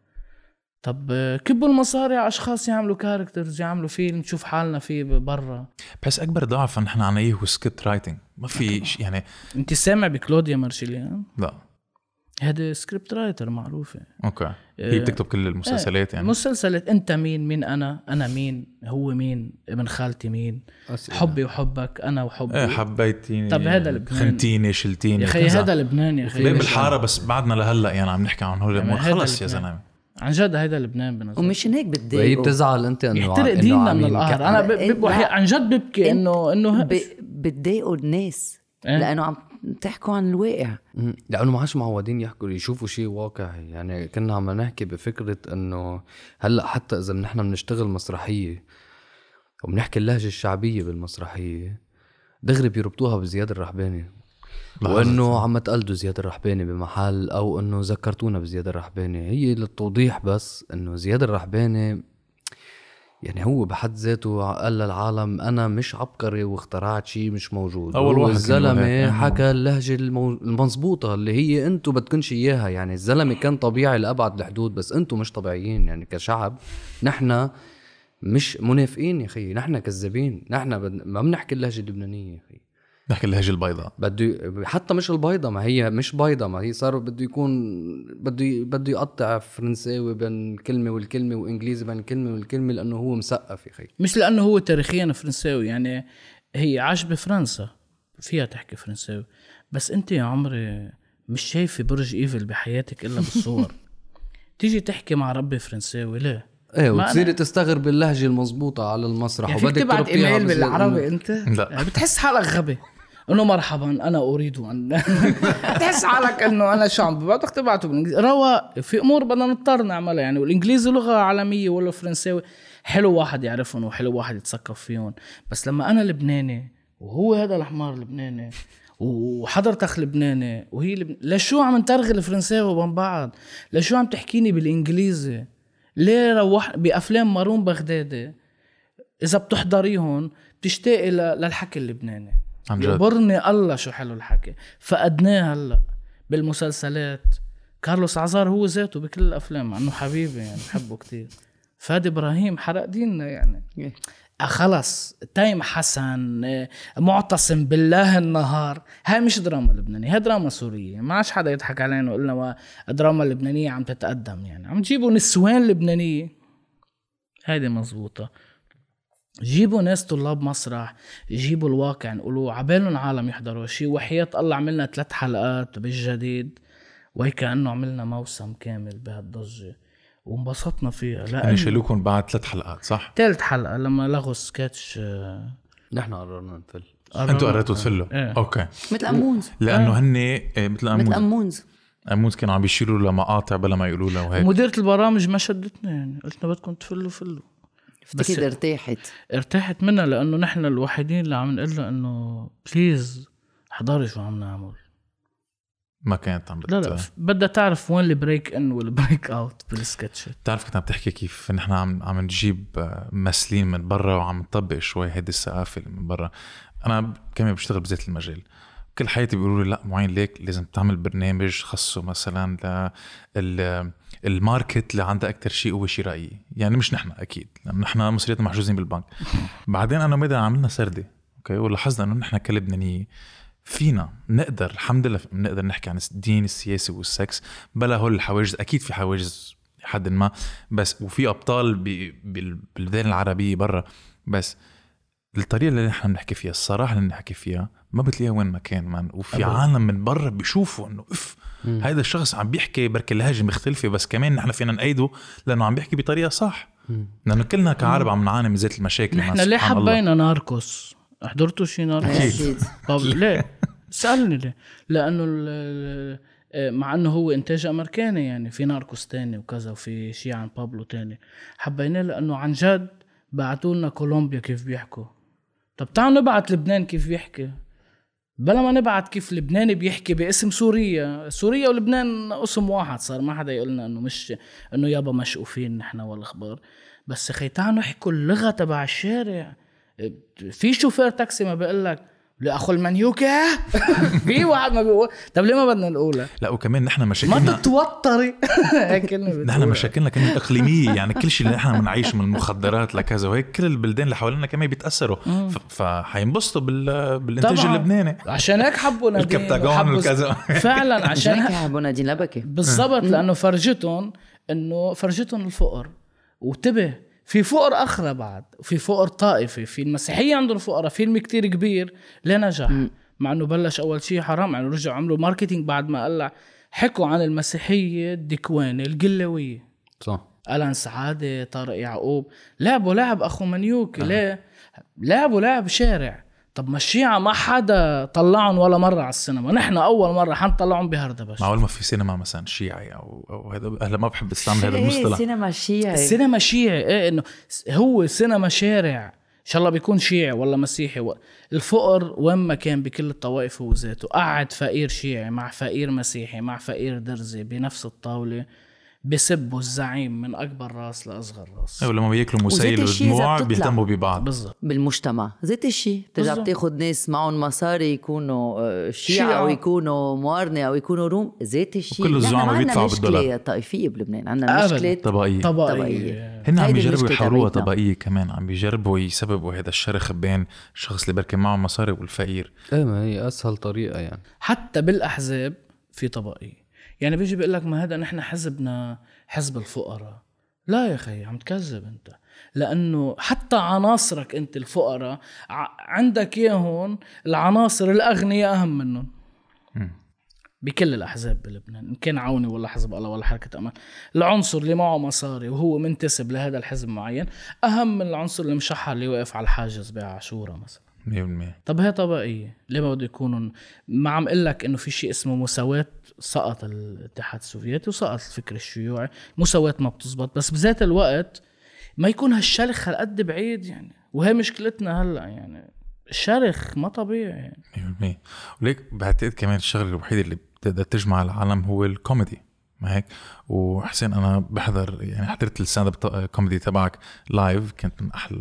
طب آه، كبوا المصاري على أشخاص يعملوا كاركترز يعملوا فيلم نشوف حالنا فيه برا. بحس أكبر ضعف نحن عنا اياه هو script writing ما في شيء يعني أنت سامع بكلوديا مارشيليان لا. هذا script writer معروفة. okay. هي بتكتب كل المسلسلات يعني. مسلسلات أنت مين؟ مين أنا؟ أنا مين؟ هو مين؟ ابن خالتي مين؟ أسئلة. حبي وحبك أنا وحبي. إيه حبيتيني. طب هذا لبنان. خنتيني شلتيني يا خي كذا. هذا لبنان يا خي ليه بالحارة بس بعدنا لهلأ يعني عم نحكي عن هول خلص يا. زلمة. عن جد هيدا لبنان بالنسبة ومشان هيك وهي بتضايقوا بتزعل أنت إنه يحترق ديننا من القهر أنا ب- لا. ب- وحي- عن جد ببكي انه إنه ب- بتضايقوا الناس إيه. لأنه عم تحكوا عن الواقع. لأنه ما عادش معودين يحكوا يشوفوا شيء واقعي يعني كنا عم نحكي بفكرة إنه هلأ حتى إذا نحن بنشتغل مسرحية وبنحكي اللهجة الشعبية بالمسرحية دغري بيربطوها بزياد الرحباني. وإنه عم تقلدوا زياد الرحباني بمحل أو إنه ذكرتونا بزياد الرحباني. هي للتوضيح بس إنه زياد الرحباني يعني هو بحد ذاته قال للعالم أنا مش عبقري واخترعت شيء مش موجود. هو واحد الزلمة. حكى اللهجة المو... المزبوطه اللي هي أنتم بدكنش إياها. يعني الزلمة كان طبيعي لأبعد الحدود بس أنتم مش طبيعيين. يعني كشعب نحن مش منافقين يا خيي نحن كذابين. نحن. ما بنحكي اللهجة اللبنانية يا خيي نحكي اللهجة البيضاء بده حتى مش البيضة ما هي مش بيضة ما هي صار بده يكون بده بده يقطع فرنساوي بين الكلمة والكلمة وإنجليزي بين الكلمة والكلمة لأنه هو مثقف يا خي مش لأنه هو تاريخيا فرنساوي يعني هي عاش بفرنسا فيها تحكي فرنساوي بس أنت يا عمري مش شايفة برج إيفل بحياتك إلا بالصور <laughs> تيجي تحكي مع ربي فرنساوي ليه؟ إيه ما وتصيري أنا- تستغرب باللهجة المزبوطة على المسرح يعني فيك تبعت إيميل بالعربي أنت؟ لا. بتحس حالك غبي <laughs> انه مرحبا أنا أريد أن <laughs> بتحس حالك إنه أنا شو عم بدك تبعته بالإنجليزي. رواق في أمور بدنا نضطر نعملها. يعني والانجليزي لغة عالمية ولا فرنساوي حلو واحد يعرفهم وحلو واحد يتثقف فيهم. بس لما أنا لبناني وهو هذا الحمار لبناني وحضرتك لبناني وهي لبن... لشو عم نترغي الفرنساوي بين بعض؟ لشو عم تحكيني بالإنجليزي؟ ليه روح بأفلام مارون بغدادي؟ إذا بتحضريهم بتشتاقي. للحكي اللبناني. عن جد. الله شو حلو الحكي. فقدناه هلا بالمسلسلات. كارلوس عزار هو ذاته بكل الأفلام مع إنه حبيبي يعني بحبه كتير. فادي إبراهيم حرق ديننا يعني. آه خلص. تايم حسن آه، معتصم بالله النهار. هاي مش دراما لبنانية هاي دراما سورية. ما عادش حدا يضحك علينا ويقول لنا الدراما اللبنانية عم تتقدم يعني. عم تجيبوا نسوان لبنانية. هيدي مزبوطة. جيبوا ناس طلاب مسرح جيبوا الواقع نقولوا عبالهم عالم يحضروا شيء وحياة الله عملنا ثلاث حلقات بالجديد وكأنه عملنا موسم كامل بهالضجة وانبسطنا فيها. يعني لا شالوكم بعد ثلاث حلقات صح؟ ثالث حلقة لما لغوا سكتش نحن قررنا نفل. أنتوا قررتوا تفلوا؟ إيه. أوكي. مثل أمونز. لأنه هن إيه، مثل مثل اموز أمونز اموز كانوا عم بيشيلوا لها مقاطع بلا ما يقولوا لها وهيك. مديرة البرامج ما شدتنا يعني قلت لها بدكم تفلوا فلوا. بس أفتكر ارتاحت. ارتاحت منها لأنه نحن الوحيدين اللي عم نقول لها إنه please احضري شو عم نعمل. ما كانت عم بت... لا لا بدها تعرف وين ال break in وال break out بالسكتشات بتعرف كنت عم تحكي كيف نحن عم عم نجيب ممثلين من برا وعم نطبق شوي هيدي الثقافة اللي من برا. أنا كمان بشتغل بذات المجال. كل حياتي بيقولوا لي لا معين ليك لازم تعمل برنامج خصه مثلا لل market اللي عندها أكثر شيء هو شرائي يعني مش نحن أكيد. لأنه نحن مصرياتنا محجوزين بالبنك. بعدين أنا وميدا عملنا؟ سردة. okay؟ ولاحظنا إنه نحن كلبنانية. فينا نقدر الحمد لله بنقدر نحكي عن الدين السياسة وال sex. بلا هول الحواجز أكيد في حواجز حد ما. بس وفي أبطال بالبلدان العربية برا. بس الطريقة اللي نحن بنحكي فيها الصراحة اللي بنحكي فيها ما بتلاقيها وين ما كان man. وفي أبداً. عالم من برا بيشوفوا إنه أف هذا الشخص عم بيحكي بركي لهجه مختلفه بس كمان نحن فينا نأيده لأنه عم بيحكي بطريقة صح. لأنه كلنا كعرب عم نعاني من ذات المشاكل نحن ليه. حبينا ناركوس؟ حضرتوا شي ناركوس؟ أكيد. طب ليه؟ <laughs> سألني ليه. لأنه مع إنه هو إنتاج أمريكاني يعني في ناركوس تاني وكذا وفي شي عن بابلو تاني. حبيناه لأنه عن جد بعتوا لنا كولومبيا كيف بيحكوا. طب تعالوا نبعت لبنان كيف بيحكي. بلا ما نبعت كيف لبناني بيحكي باسم سوريا. سوريا ولبنان اسم واحد صار ما حدا يقول لنا إنه مش إنه يابا مشقوفين نحن والأخبار. بس أخي تعالوا نحكوا اللغة تبع الشارع. في شوفير تاكسي ما بيقول لك لأخو المنيوكة؟ <laughs> في واحد ما بيقول طب ليه ما بدنا نقولها لا وكمان نحن ما مشاكلنا تتوتري <laughs> هيك كلمة نحن. مشاكلنا كمان اقليميه يعني كل شيء اللي نحن بنعيشه من المخدرات لكذا وهيك كل البلدان اللي حوالينا كمان بيتأثروا. فحينبسطوا بال... بالإنتاج طبعاً. اللبناني. عشان هيك حبوا نادين. الكبتاجون والكذا. فعلا <laughs> عشان هيك حبوا نادين لبكي. بالضبط لأنه فرجتهم انه فرجتهم الفقر. وانتبه في فقر أخرى بعد وفي فقر طائفي في المسيحية عندهم فقراء فيلم كتير كبير ليه نجح مع إنه بلش أول شيء حرام يعني رجعوا عملوا ماركتينج بعد ما قلع حكوا عن المسيحية الدكوانه القلويه صح. ألان سعادة طارق يعقوب لعبوا لعب أخو منيوكي. ليه؟ لعبوا لعب شارع. طب ما الشيعة ما حدا طلعهم ولا مرة على السينما. نحن أول مرة حنطلعهم بهردبش معقول ما في سينما مثلا شيعي أو أو هذا هلا ما بحب استعمل هذا المصطلح. سينما شيعي. السينما شيعي إيه إنه هو سينما شارع. إن شاء الله بيكون شيعي ولا مسيحي. و... الفقر وين ما كان بكل الطوائف هو ذاته قعد فقير شيعي مع فقير مسيحي مع فقير درزي بنفس الطاولة. بسبوا الزعيم من أكبر راس لأصغر راس. أيوة لما بياكلوا مسيل ودموع. بيهتموا ببعض. بالضبط. بالمجتمع. ذات الشيء. بترجع. بتاخد ناس معهم مصاري يكونوا آه، شيعة. أو يكونوا موارنة أو يكونوا روم. ذات الشيء. وكل الزعماء بيدفعوا عندنا بالدولار. مشكلة طائفية بلبنان. عندنا طبقية. طبقية. طبقية. هن عم هيدي يجربوا المشكلة يحولوها. طبقية كمان. عم بيجربوا يسببوا هذا الشرخ بين الشخص اللي بركي معه مصاري والفقير. إيه ما هي أسهل طريقة يعني. حتى بالأحزاب في طبقية. يعني بيجي بيقول لك ما هذا نحن حزبنا حزب الفقراء. لا يا أخي عم تكذب أنت. لأنه حتى عناصرك أنت الفقراء عندك إياهم العناصر الأغنياء أهم منهم. بكل الأحزاب بلبنان إن كان عوني ولا حزب الله ولا حركة أمان. العنصر اللي معه مصاري وهو منتسب لهذا الحزب معين أهم من العنصر المشحر اللي واقف على الحاجز بعاشورة مثلا. 100% طب هي طبقية ليه ما بده يكونوا ما عم أقول لك إنه في شيء اسمه مساواة سقط الاتحاد السوفيتي وسقط الفكر الشيوعي. مساواة ما بتزبط. بس بذات الوقت ما يكون هالشرخ هالقد بعيد يعني. وهي مشكلتنا هلأ يعني. شرخ ما طبيعي 100% وليك بعتقد كمان الشغلة الوحيدة اللي بتقدر تجمع العالم هو الكوميدي. ما هيك وحسين أنا بحضر يعني حضرت ال stand-up comedy تبعك live كانت من أحلى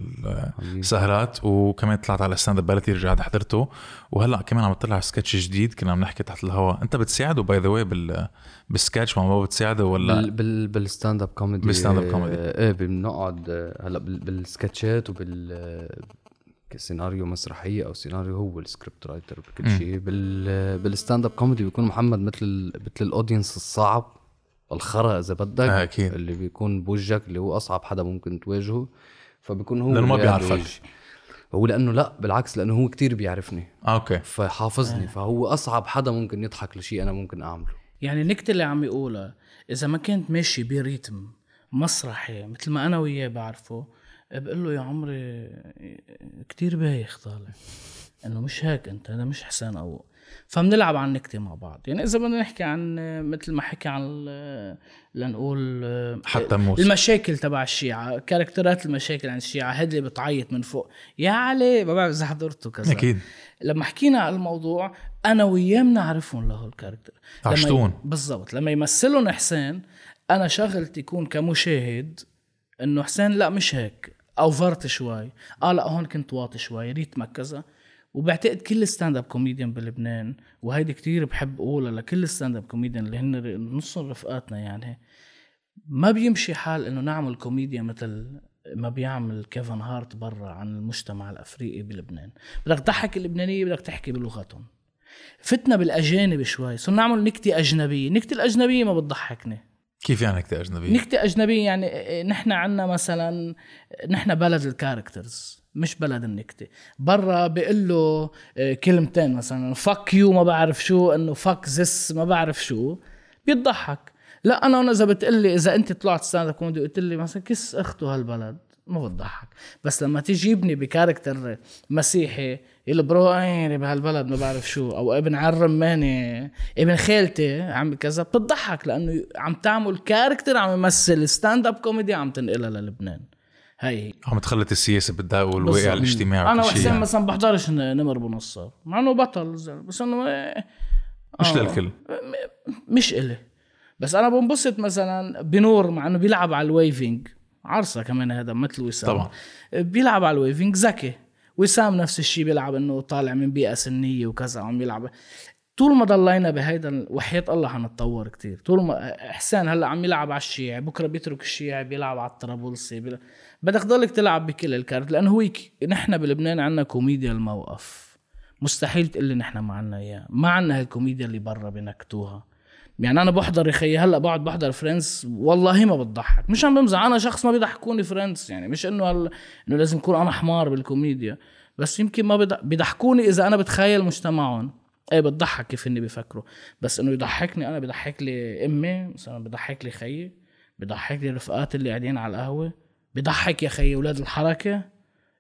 السهرات وكمان طلعت على stand up بلدي رجعت حضرته. وهلأ كمان عم تطلع سكتش جديد كنا عم نحكي تحت الهواء أنت بتساعده by the way بال بالسكتش ما بتساعده ولا؟ بال بال بال stand up comedy. بال stand up comedy. إيه بنقعد هلأ بال- بالسكتشات وبال آه، سيناريو مسرحية أو سيناريو هو ال script writer بكل. شيء. بال بال stand up comedy بيكون محمد مثل مثل ال audience الصعب. الخرا إذا بدك آه، أكيد. اللي بيكون بوجهك اللي هو أصعب حدا ممكن تواجهه. فبيكون هو لأنه ما قاعد بيعرفك. هو لأنه لا بالعكس لأنه هو كتير بيعرفني. آه، أوكي. فحافظني. فهو أصعب حدا ممكن يضحك لشيء أنا ممكن أعمله. يعني النكتة اللي عم يقولها إذا ما كنت ماشي بريتم مسرحي مثل ما أنا وياه بعرفه بقول له يا عمري كتير بايخ طالع. إنه مش هيك أنت هذا مش حسين أو فبنلعب عن النكتة مع بعض. يعني إذا بدنا نحكي عن مثل ما حكي عن لنقول حتى موسى. المشاكل تبع الشيعة كاركترات المشاكل عن الشيعة هاد اللي بتعيط من فوق. يا علي ما بعرف إذا حضرته كذا. أكيد. لما حكينا على الموضوع أنا وياه بنعرفهم له الكاركتر. لما عشتون. بالضبط. لما يمثلهم حسين أنا شغلتي يكون كمشاهد إنه حسين لا مش هيك. أوفرت شوي. آه لا هون كنت واطي شوي. ريتمك كذا. وبعتقد كل stand up comedian بلبنان وهيدي كتير بحب أقولها لكل stand up comedian اللي هن نصهم رفقاتنا يعني ما بيمشي حال إنه نعمل كوميديا مثل ما بيعمل كيفن هارت برا عن المجتمع الأفريقي بلبنان. بدك تضحك اللبنانية بدك تحكي بلغتهم. فتنا بالأجانب شوي صرنا نعمل نكتة أجنبية. نكتة الأجنبية ما بتضحكني. كيف يعني نكتة أجنبية؟ نكتة أجنبية يعني إيه، نحن عنا مثلا نحن بلد ال characters مش بلد النكتة. برا بيقول له إيه، كلمتين مثلا fuck you ما بعرف شو إنه fuck this ما بعرف شو بيضحك لا أنا إذا بتقلي إذا أنت طلعت stand up comedy قلت لي مثلا كس أخته هالبلد ما بتضحك. بس لما تجيبني ب character مسيحي يقول bro عيني بهالبلد ما بعرف شو. أو ابن عالرماني ابن خالتي عم كذا بتضحك لأنه عم تعمل كاركتر عم يمثل ستاند اب كوميدي عم تنقلها للبنان. هي هي عم تخلط السياسة بالدواء والواقع. الاجتماعي أنا وحسين يعني. مثلا بحضرش نمر بنصر مع إنه بطل بس إنه مش آه. للكل مش إلي بس أنا بنبسط مثلا بنور مع إنه بيلعب على الويفينج عرصه كمان هذا مثل وسام طبعا. بيلعب على الويفينج ذكي وسام نفس الشيء بيلعب إنه طالع من بيئة سنية وكذا عم يلعب طول ما ضلينا بهيدا وحياة الله حنتطور كتير طول ما حسين هلأ عم يلعب على الشيعي بكرة بيترك الشيعي بيلعب على الطرابلسي بيلعب. بدك تضلك تلعب بكل ال cart لأنه هو. نحن بلبنان عنا كوميديا الموقف. مستحيل تقول لي نحن ما عنا إياه ما عنا هالكوميديا اللي برا بنكتوها يعني أنا بحضر يا خيي هلأ بقعد بحضر Friends والله ما بتضحك. مش عم بمزح أنا شخص ما بيضحكوني Friends يعني مش إنه هل... إنه لازم اكون أنا حمار بالكوميديا. بس يمكن ما. بيضحكوني إذا أنا بتخيل مجتمعهم. إيه بتضحك كيف إني بيفكروا بس إنه يضحكني أنا بضحك لي أمي مثلا بضحك لي خيي بضحك لي رفقاتي اللي قاعدين على القهوة. بضحك يا خيي أولاد الحركة.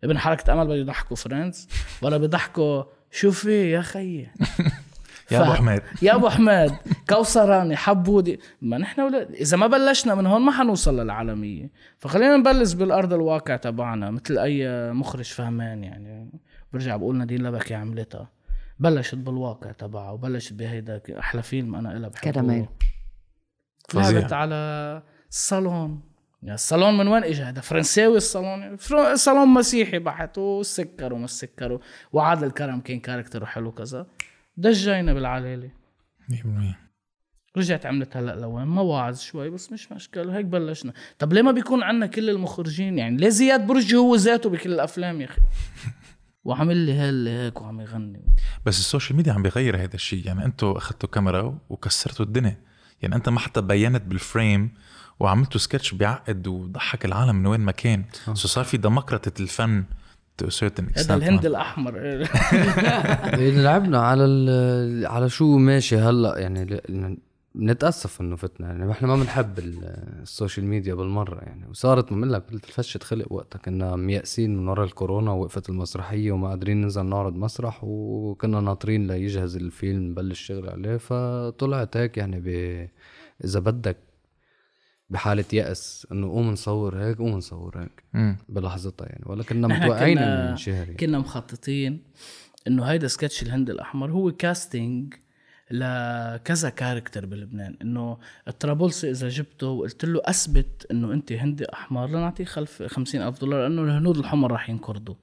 ابن حركة أمل بده يضحكوا Friends. ولا بضحكوا شو في يا خيي <laughs> يا أبو حماد يا أبو حماد كوثراني حبودي. ما نحن ولاد إذا ما بلشنا من هون ما حنوصل للعالمية. فخلينا نبلش بالأرض الواقع تبعنا مثل أي مخرج فهمان يعني. برجع بقول نادين لبكي عملتها. بلشت بالواقع تبعها وبلشت بهيدا أحلى فيلم أنا إلها بحبه. كراميل. فظيع. لعبت على الصالون الصالون من وين اجى هذا فرنساوي الصالون. صالون مسيحي بحت وسكر وما سكر وعادل كرم كان كاركتر حلو كذا. دجينا بالعلالي. 100% رجعت عملت هلأ لوين؟ مواعظ شوي بس مش مشكلة. هيك بلشنا. طب ليه ما بيكون عنا كل المخرجين؟ يعني ليه زياد برجي هو ذاته بكل الأفلام يا أخي؟ <laughs> وعمل لي هل هيك وعم يغني. بس ال social media عم بيغير هذا الشيء يعني أنتوا أخذتوا كاميرا وكسرتوا الدنيا. يعني أنت ما حتى بينت بال frame وعملتوا سكتش بيعقد وضحك العالم من وين ما كان. so صار في ديمقراطة الفن هذا الهند الأحمر. <laughs> إيه، لعبنا على ال- على شو ماشي هلأ يعني ل- بنتاسف إنه فتنا يعني إحنا ما بنحب ال- ال social media بالمرة يعني وصارت بقول لك قلت فشة خلق وقتها كنا ميأسين من ورا الكورونا ووقفت المسرحية وما قادرين ننزل نعرض مسرح وكنا ناطرين ليجهز الفيلم نبلش شغل عليه فطلعت هيك يعني ب إذا بدك بحالة يأس إنه قوم نصور هيك قوم نصور هيك. بلحظتها يعني ولا كنا متوقعين كنا- إنه ينشهر يعني. كنا مخططين إنه هيدا سكتش الهند الأحمر هو casting لكذا character بلبنان. إنه الطرابلسي إذا جبته وقلت له أثبت إنه أنت هندي أحمر لنعطيه خلف خمسين ألف دولار لأنه الهنود الحمر رح ينقرضوا.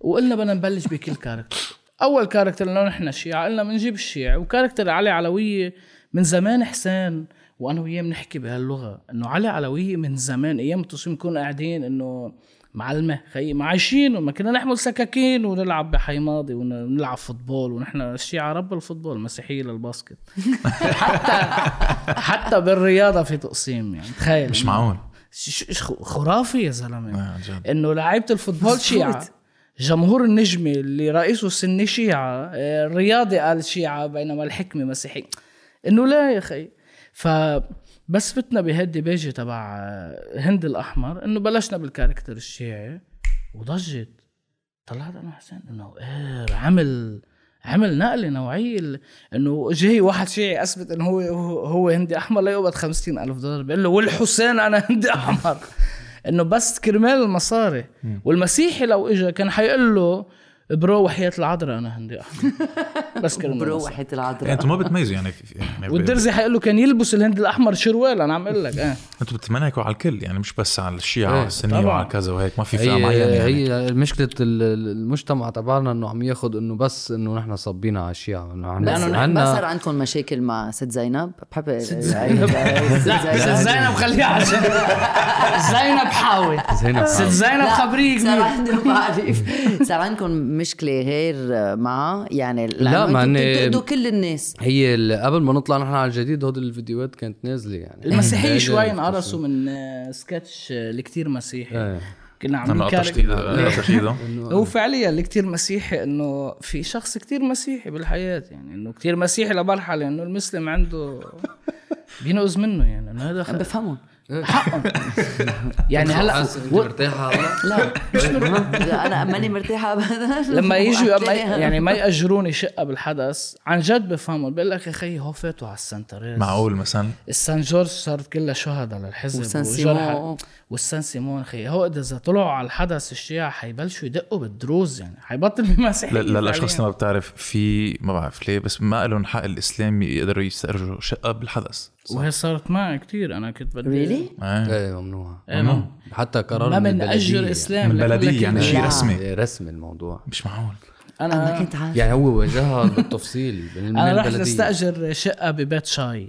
وقلنا بدنا نبلش بكل character أول character لأنه نحن شيعة قلنا بنجيب الشيعة. و character علي علوية من زمان حسين وأنا وياه بنحكي بهاللغة. إنه علي علوية من زمان أيام التصوير نكون قاعدين إنه معلمة خيي ما عايشين وما كنا نحمل سكاكين ونلعب بحي ماضي ونلعب football ونحن الشيعة رب ال football مسيحية لل basket. <laughs> حتى حتى بالرياضة في تقسيم يعني تخيل. مش معقول. ش- ش- خرافي يا زلمة. آه،. إنه لعيبة ال football شيعة. جمهور النجمة اللي رئيسه السني شيعة آه، الرياضي قال شيعة بينما الحكمة مسيحي إنه لا يا أخي. فبس فتنا بهال DP تبع هند الأحمر إنه بلشنا بال character الشيعي وضجت. طلعت أنا حسين إنه إيه عمل عمل نقلة نوعية إنه جاي واحد شيعي أثبت إنه هو هو, هو هندي أحمر لا يقبض 50 ألف دولار بيقول له والحسين أنا هندي أحمر. <laughs> إنه بس كرمال المصاري. والمسيحي لو اجى كان حيقول له bro وحياة العذراء أنا هندي احمر <laughs> بس كرمال المصاري. بروحة يعني العذراء. أنتم ما بتميزوا يعني في يعني <laughs> والدرزي حيقول له كان يلبس الهند الأحمر شروال أنا عم أقول لك آه. <laughs> أنتم بتمنعكوا على الكل يعني مش بس على الشيعة إيه، وعلى السنية. وعلى كذا وهيك ما في فئة هي معينة يعني. هي مشكلة ال- المجتمع تبعنا إنه عم ياخذ إنه بس إنه نحن صبينا على الشيعة. إنه عنا- بس ما صار عندكم مشاكل مع ست زينب؟ بحب ست زينب. لا ست زينب خليها عشان زينب حاوي. زينب ست. زينب خبرية صار عندكم مشكلة غير معها يعني لا، ما بتنتقدوا كل الناس. هي قبل ما نطلع نحن على الجديد هود الفيديوهات كانت نازلة يعني. المسيحية إيه. <laughs> شوي إيه. انقرصوا من آه، سكتش آه، اللي كتير مسيحي. إيه. كنا كاركتر ايده قطشت ايده هو فعليا اللي كتير مسيحي إنه في شخص كتير مسيحي بالحياة يعني إنه كتير مسيحي لمرحلة انه المسلم عنده <laughs> بينقذ منه يعني إنه هذا خ... بفهمهم. حقهم. يعني هلا و... مرتاحة هلا؟ لا مش لا أنا ماني مرتاحة ابدا. <laughs> لما يجوا أما يعني ما يأجروني شقة بالحدث عن جد بفهموا بقول لك يا خيي هو فاتوا على السنتريز معقول مثلا؟ السان جورج صارت كلها شهداء للحزب. وسان وجرحى. سيمون. والسان سيمون خي هو إذا طلعوا على الحدث الشيعة حيبلشوا يدقوا بالدروز يعني. حيبطل بمسيحية ل- للاشخاص اللي ما بتعرف في ما بعرف ليه بس ما لهم حق الإسلام يقدروا يستاجروا شقة بالحدث. وهي صارت معي كتير أنا كنت بدي ريلي آه. إيه ممنوع. إيه، ما- حتى قرار ما من من أجر البلدية. إسلام من لكل البلدية يعني. شيء لا. رسمي. يعني. رسمي الموضوع. مش معقول. أنا أنا كنت عارف. يعني هو واجهها <laughs> بالتفصيل من أنا رحت. أستأجر شقة ببيت شاي.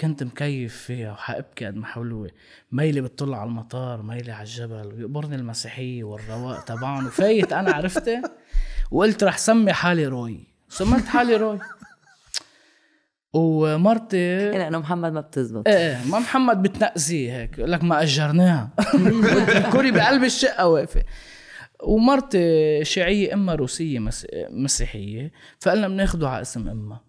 كنت مكيف فيها وحأبكي قد ما حولوه ميلي بتطل على المطار ميلي على الجبل ويقبرني المسيحية والرواق تبعهم. وفايت أنا عرفته وقلت رح سمي حالي روي. سميت حالي روي. ومرتي لأنه محمد ما بتزبط. إيه إيه ما محمد بتنقزي هيك لك ما أجرناها. <laughs> كوري بقلب الشقة واقفة. ومرتي شيعية امها روسية مس... مسيحية فقلنا بناخده على اسم إمها.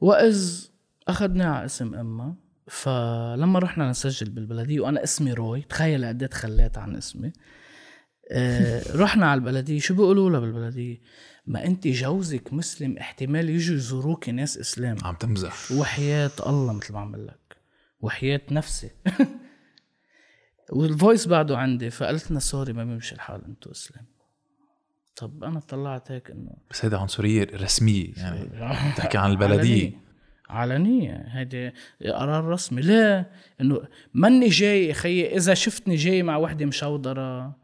وإذ أخذناه على اسم إمها فلما رحنا نسجل بالبلدية وأنا اسمي روي تخيل قد إيه تخليت عن اسمي. آه، رحنا على البلدية. شو بيقولوا لها بالبلدية؟ ما انت جوزك مسلم احتمال يجوا يزوروك ناس إسلام. عم تمزح. وحياة الله مثل ما عم قلك. وحياة نفسي. <laughs> وال voice بعده عندي فقلت لنا sorry ما بيمشي الحال انتو إسلام. طب أنا طلعت هيك إنه بس هيدا عنصرية رسمية يعني <laughs> بتحكي عن البلدية. علنية. هيدي قرار رسمي. لا إنه ماني جاي خيي إذا شفتني جاي مع وحدة مشودره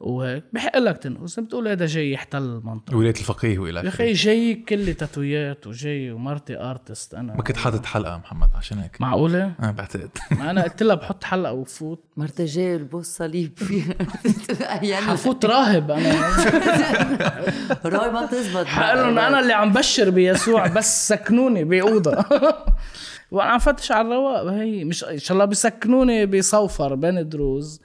وهيك. بحق لك تنقص. بتقول هذا جاي يحتل المنطقة. ولايه الفقيه وإلى يا آخره. أخي جاي كل تاتويات وجاي ومرتي أرتست. أنا ما كنت حاطط حلقة محمد عشان هيك. معقولة؟ أنا بعتقد. ما أنا قلت لها بحط حلقة وفوت. مرتي جاي البوس صليب. فيها <laughs> يعني حفوت راهب أنا. <laughs> روي ما بتزبط. حقول لهم أنا اللي عم بشر بيسوع بس سكنوني بأوضة. <laughs> وأنا عم فتش على الرواق. هي مش إن شاء الله بسكنوني بصوفر بين دروز.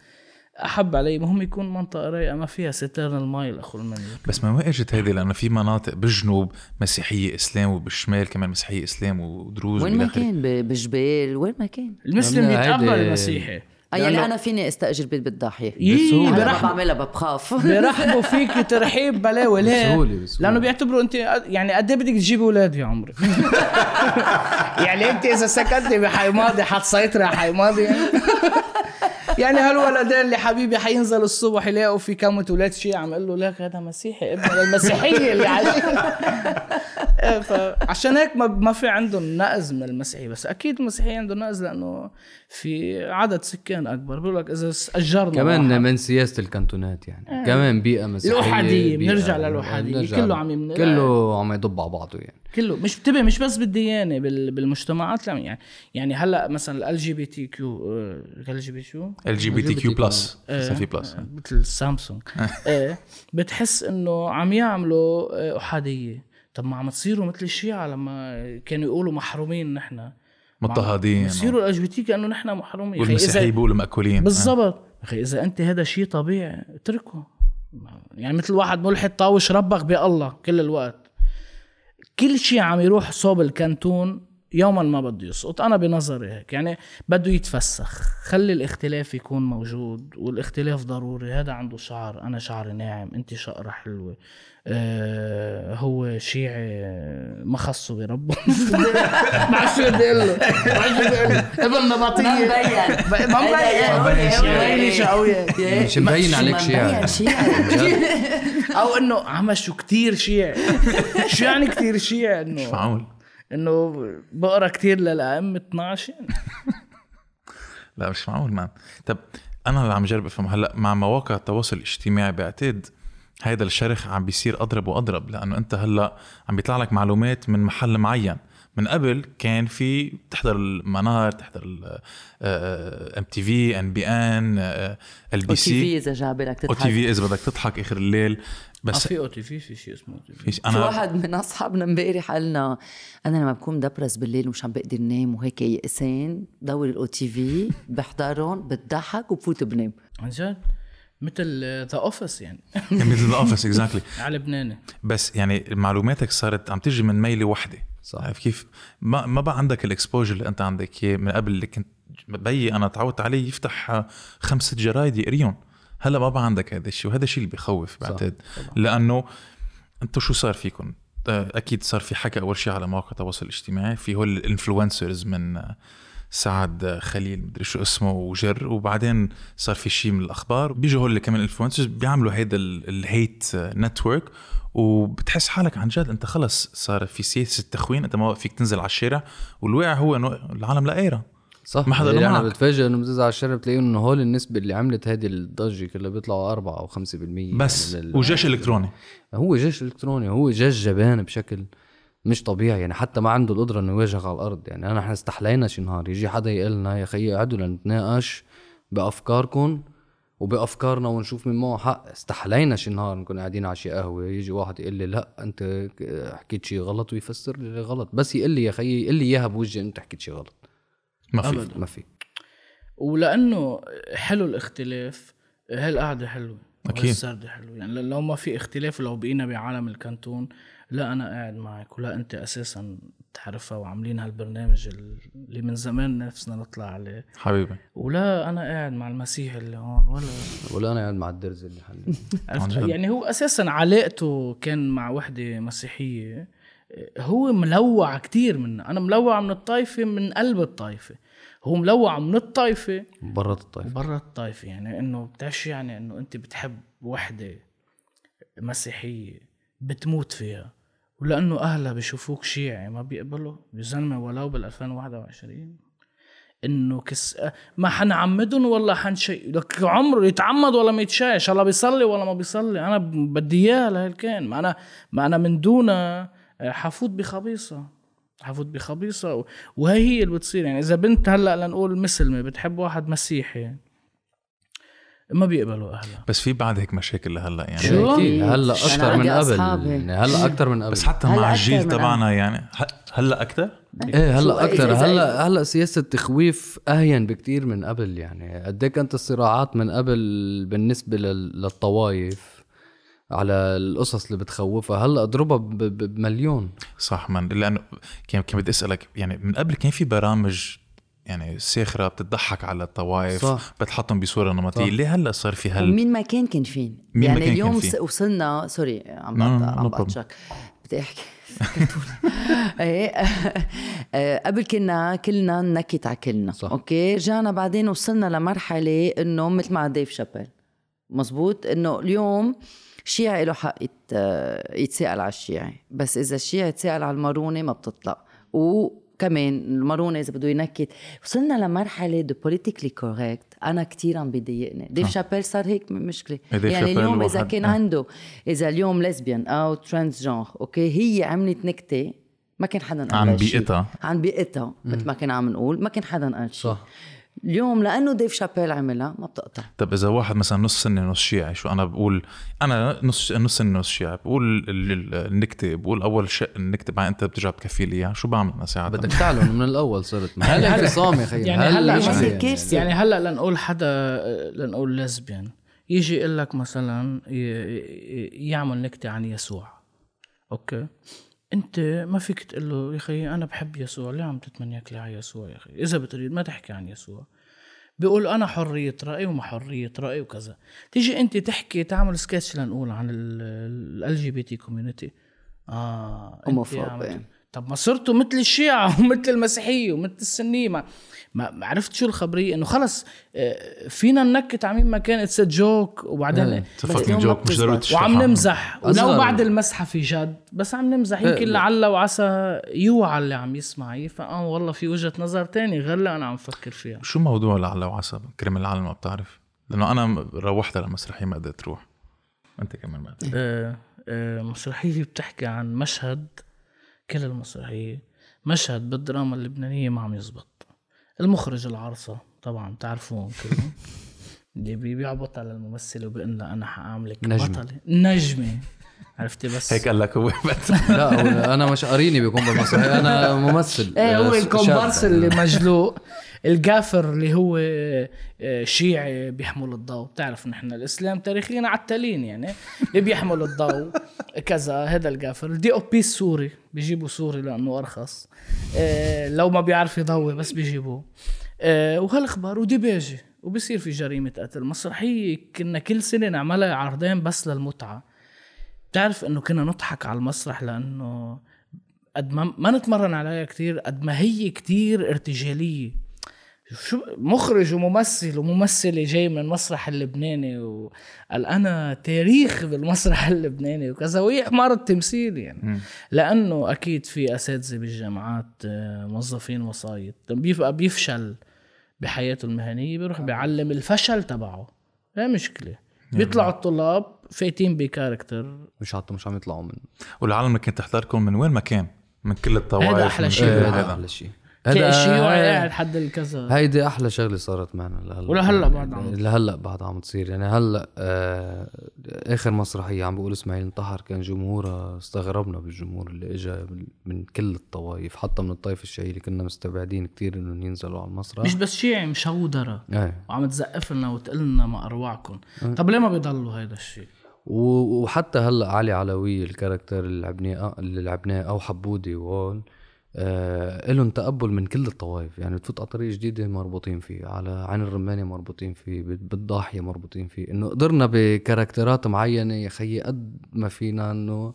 أحب علي مهم يكون منطقة رايقة ما فيها ستيرن المي الاخو المنزل. بس ما وين اجت هيدي لأنه في مناطق بالجنوب مسيحية إسلام وبالشمال كمان مسيحية إسلام ودروز وين ما كان؟ ب- بجبال وين ما كان. المسلم يتقبل المسيحي. يعني أنا فيني أستأجر بيت بالضاحية. يي أنا ما برحبوا بعملها بخاف <laughs> بيرحبوا فيك ترحيب بلاوي. ليه؟ بسهولة- بسهولة. لأنه بيعتبروا أنت يعني قد إيه بدك تجيب أولاد يا عمري؟ <laughs> يعني أنت إذا سكنتي بحي ماضي حتسيطري على حي ماضي. يعني يعني هالولدين اللي حبيبي حينزلوا الصبح يلاقوا في كم ولاد شيعة عم يقول له لك هذا مسيحي ابن المسيحية اللي إيه، فعشان هيك ما ما في عندهم نقز من المسيحية بس أكيد المسيحية عندهم نقز لأنه في عدد سكان أكبر. بقول لك إذا اجرنا كمان واحد- من سياسة الكانتونات يعني. كمان بيئة مسيحية بيئة- بنرجع للأحادية. بنرجع كله عم يمن- كله عم يضب على بعضه يعني. كله. مش بتبه مش بس بالديانة بال- بالمجتمعات لا يعني يعني هلأ مثلا ال جي بي تي كيو ال جي بي شو ال جي بي تي كيو بلس في بلس آه، مثل سامسونج <laughs> إيه بتحس إنه عم يعملوا آه، احاديه طب ما عم تصيروا مثل الشيعة لما كانوا يقولوا محرومين نحن. مضطهدين. يصيروا LGBT كأنه نحن محرومين. والمسيحيين بيقولوا مأكولين. بالضبط. أخي إذا أنت هذا شيء طبيعي اتركه. يعني مثل واحد ملحد طاوش ربك بألله كل الوقت. كل شيء عم يروح صوب الكانتون يوما ما بده يسقط. أنا بنظري هيك يعني بده يتفسخ. خلي الاختلاف يكون موجود والاختلاف ضروري. هذا عنده شعر. أنا شعري ناعم أنت شقرة حلوة. آه هو شيعي ما خصه بربه. <laughs> ما بعرف شو بدي أقول له. ما بدي أقول له. ابن نبطية ما مبين. ب- ما مبين. مبين. شقوية مش مبين عليك شيعي. أو إنه عم شو كتير شيعي. شو يعني كتير شيعي مش انه معقول. إنه بقرأ كتير للائمه 12 يعني لا مش معقول man طب أنا اللي عم جرب أفهم. هلأ مع مواقع التواصل الاجتماعي بعتقد هيدا الشرخ عم بيصير أضرب وأضرب لأنه أنت هلأ عم بيطلع لك معلومات من محل معين. من قبل كان في تحضر المنار تحضر ام تي في ان بي ان LB OTV سي إذا جابلك أو تي تضحك في إذا بدك تضحك آخر الليل. بس بس في OTV في شيء اسمه. في في أنا واحد من أصحابنا امبارح قال لنا أنا لما بكون مدبرس بالليل ومش عم بقدر نام وهيك يئسان دور ال OTV <laughs> بحضرهم بتضحك وبفوت بنام. عن جد؟ مثل The Office <laughs> يعني. مثل ال Office exactly <laughs> على لبناني بس يعني معلوماتك صارت عم تجي من ميلة وحدة. صح. عارف كيف؟ ما ما بقى عندك ال exposure اللي أنت عندك إياه من قبل اللي كنت بيي أنا تعودت عليه يفتح خمسة جرايد يقريهم. هلا ما بقى عندك هذا الشيء وهذا الشيء اللي بخوف بعتقد. لأنه أنتم شو صار فيكم آه، أكيد صار في حكي أول شيء على مواقع التواصل الاجتماعي في هول ال influencers من آه، سعد آه، خليل مدري شو اسمه وجر وبعدين صار في شيء من الأخبار. بيجوا هول كمان ال influencers بيعملوا هيدا ال hate network وبتحس حالك عن جد أنت خلص صار في سياسة تخوين أنت ما فيك تنزل على الشارع والواقع هو إنه العالم لا صح. ما حدا له أنا. بتفاجئ إنه بتنزل على الشارع بتلاقيه إنه هول النسبة اللي عملت هذه الضجة كلها بيطلعوا 4 أو 5% بس. ال- وجيش إلكتروني. هو جيش إلكتروني هو جيش جبان بشكل مش طبيعي. يعني حتى ما عنده القدرة إنه يواجهك على الأرض. يعني أنا إحنا استحلينا شي نهار يجي حدا يقول لنا يا خيي قعدوا لنتناقش بأفكاركم وبأفكارنا ونشوف مين معه حق. استحلينا شي نهار نكون قاعدين على شي قهوة يجي واحد يقول لي لا أنت حكيت شي غلط ويفسر لي غلط. بس يقول لي يا خيي يقول لي إياها بوجهي أنت حكيت شي غلط. ما في أبداً. ما في. ولأنه حلو الاختلاف هالقعده حلوة؟ أكيد. والسرد حلو يعني لو ما في اختلاف لو بقينا بعالم الكانتون لا أنا قاعد معك ولا أنت أساسا تعرفها وعاملين هالبرنامج اللي من زمان نفسنا نطلع عليه. حبيبي. ولا أنا قاعد مع المسيح اللي هون ولا <laughs> ولا أنا قاعد مع الدرز اللي حل <laughs> عرفت؟ عن جد. يعني هو أساسا علاقته كان مع وحدة مسيحية هو ملوع كتير منا أنا ملوع من الطائفه من قلب الطائفه هو ملوع من الطائفه برات الطائفه وبرا الطائفه يعني إنه بتعرف يعني إنه أنت بتحب وحدة مسيحية بتموت فيها ولأنه أهلها بيشوفوك شيعي ما بيقبلوا يا زلمه ولو بال 2021 إنه كس ما حنعمدهم ولا حنشي لك عمره يتعمد ولا ما يتشاي ان شاء الله بيصلي ولا ما بيصلي. أنا بدي اياه لهالكان ما أنا ما أنا من دونها حفوت بخبيصة. حفوت بخبيصة وهي هي اللي بتصير. يعني إذا بنت هلأ لنقول مسلمة بتحب واحد مسيحي ما بيقبلوا أهلها. بس في بعد هيك مشاكل لهلأ يعني. شو؟ أكيد. هلأ أكثر من قبل. يعني هلأ أكثر من قبل. بس حتى مع الجيل تبعنا يعني. هلأ أكثر إيه هلأ أكثر إذا- إذا- هلأ هلأ سياسة التخويف أهين بكتير من قبل يعني. قد إيه كانت الصراعات من قبل بالنسبة لل- للطوايف على القصص اللي بتخوفها. هلا أضربها بمليون؟ صح من لأنه كان كان بدي أسألك يعني من قبل كان في برامج يعني ساخرة بتضحك على الطوائف صح. بتحطهم بصورة نمطية. صح. ليه هلأ صار في هال ومين ما كان كان فين؟ مين ما يعني كان كان اليوم فين. س- وصلنا سوري عم no عم بدي أحكي. <laughs> إيه. <laughs> آه، قبل كنا كلنا نكت على كلنا. صح. okay؟ رجعنا بعدين وصلنا لمرحلة إنه مثل مع ديف شابيل مزبوط؟ إنه اليوم شيعي له حق يت- آه، يتساقل على الشيعي بس إذا الشيعي يتساقل على المارونة ما بتطلع. وكمان المارونة إذا بده ينكت وصلنا لمرحلة the politically correct أنا كثير عم بيضايقني ديف شابيل صار هيك مشكلة. إيه، يعني اليوم إذا كان آه. عنده إذا اليوم lesbian أو transgender okay هي عملت نكتة ما كان حدا قال عن. بيئتها. عن بيئتها مثل ما كنا عم نقول ما كان حدا قال شيء. صح. اليوم لأنه ديف شابيل عملها ما بتقطع. طب إذا واحد مثلا نص سنة نص شيعي شو أنا بقول؟ أنا نص نص سنة نص شيعي بقول ال- ال- النكتة بقول أول شيء النكتة بعدين أنت بترجع بكفي لي إياها. شو بعمل أنا ساعتها بدك تعلن من الأول صرت <laughs> هلا انفصام يا خيي يعني هلا مش يعني. يعني هلا لنقول حدا لنقول lesbian يجي يقول لك مثلا يعمل نكتة عن يسوع. okay؟ أنت ما فيك تقول له يا أخي أنا بحب يسوع ليه عم تتمنيك لي على يسوع يا أخي؟ إذا بتريد ما تحكي عن يسوع. بيقول أنا حرية رأي وما حرية رأي وكذا. تيجي أنت تحكي تعمل سكتش لنقول عن LGBT community آه إيه. طب ما صرتوا مثل الشيعة <laughs> ومثل المسيحية ومثل السنية. ما ما عرفت شو الخبرية؟ إنه خلص آه، فينا ننكت على مين ما كان it's joke وبعدين إيه. joke ما مش ضروري. وعم نمزح. ولو. بعد المزحة في جد بس عم نمزح. يمكن إيه. لعل وعسى يوعى اللي عم يسمع فأه والله في وجهة نظر تاني غير اللي أنا عم فكر فيها. شو موضوع لعل وعسى؟ كريم العالم ما بتعرف. لأنه أنا روحت على المسرحيه ما قدرت أروح أنت كمان ما قدرت. آه، مسرحية بتحكي عن مشهد كل المسرحية مشهد بالدراما اللبنانية ما عم يزبط. المخرج العرصة طبعا بتعرفون كلهم. <laughs> اللي بي- بيعبط على الممثلة وبيقول لها أنا حأعملك نجمة. بطلة. نجمة. عرفتي بس؟ هيك قال لك هو بس. لا أنا مش قاريني بيكون بالمسرحيه أنا ممثل إيه هو الكومبارس. اللي مجلوق الجافر اللي هو آه، شيعي بيحمل الضوء. بتعرف نحن الإسلام تاريخيا عتالين يعني اللي بيحمل الضوء كذا هذا ال gaffer. ال DOP السوري بيجيبوا سوري لأنه أرخص. آه، لو ما بيعرف يضوي بس بيجيبوه. آه، وهالأخبار وديباجي وبصير في جريمة قتل مسرحية كنا كل سنة نعملها عرضين بس للمتعة. بتعرف إنه كنا نضحك على المسرح لأنه قد ما ما نتمرن عليها كتير قد ما هي كتير ارتجالية. شو مخرج وممثل وممثلة جاي من المسرح اللبناني وقال أنا تاريخ بالمسرح <laughs> اللبناني وكذا وهي حمار التمثيل يعني. لأنه أكيد في أساتذة بالجامعات آه، موظفين وسايط بيبقى بيفشل بحياته المهنية بيروح بيعلم الفشل تبعه. لا مشكلة. بيطلعوا الطلاب فايتين بكاركتر. مش حتى مش عم يطلعوا من والعالم اللي كنت تحضركم من وين ما كان؟ من كل الطوائف هذا أحلى من شيء. هذا. هذا. أحلى شيء. تلاقي شيء هذا قاعد حد الكذا هيدي أحلى شغلة صارت معنا لهلا. ولهلا بعد عم لهلا بعد عم تصير. يعني هلأ آه آخر مسرحية عم بقول اسماعيل انتحر كان جمهورها استغربنا بالجمهور اللي اجى من كل الطوائف حتى من الطائفه الشيعيه اللي كنا مستبعدين كتير إنهم ينزلوا على المسرح. مش بس شيعي مشودرة إيه. وعم تزقف لنا وتقول لنا ما اروعكم طب ليه ما بيضلوا هيدا الشيء؟ وحتى هلأ علي علوي الكاركتر اللي لعبناه اللي لعبناه أو حبودي وهول آه لهم تقبل من كل الطوائف. يعني بتفوت على طريق جديدة مربوطين فيه على عين الرمانة مربوطين فيه بال- بالضاحية مربوطين فيه. إنه قدرنا بكاركترات معينة يا خيي قد ما فينا إنه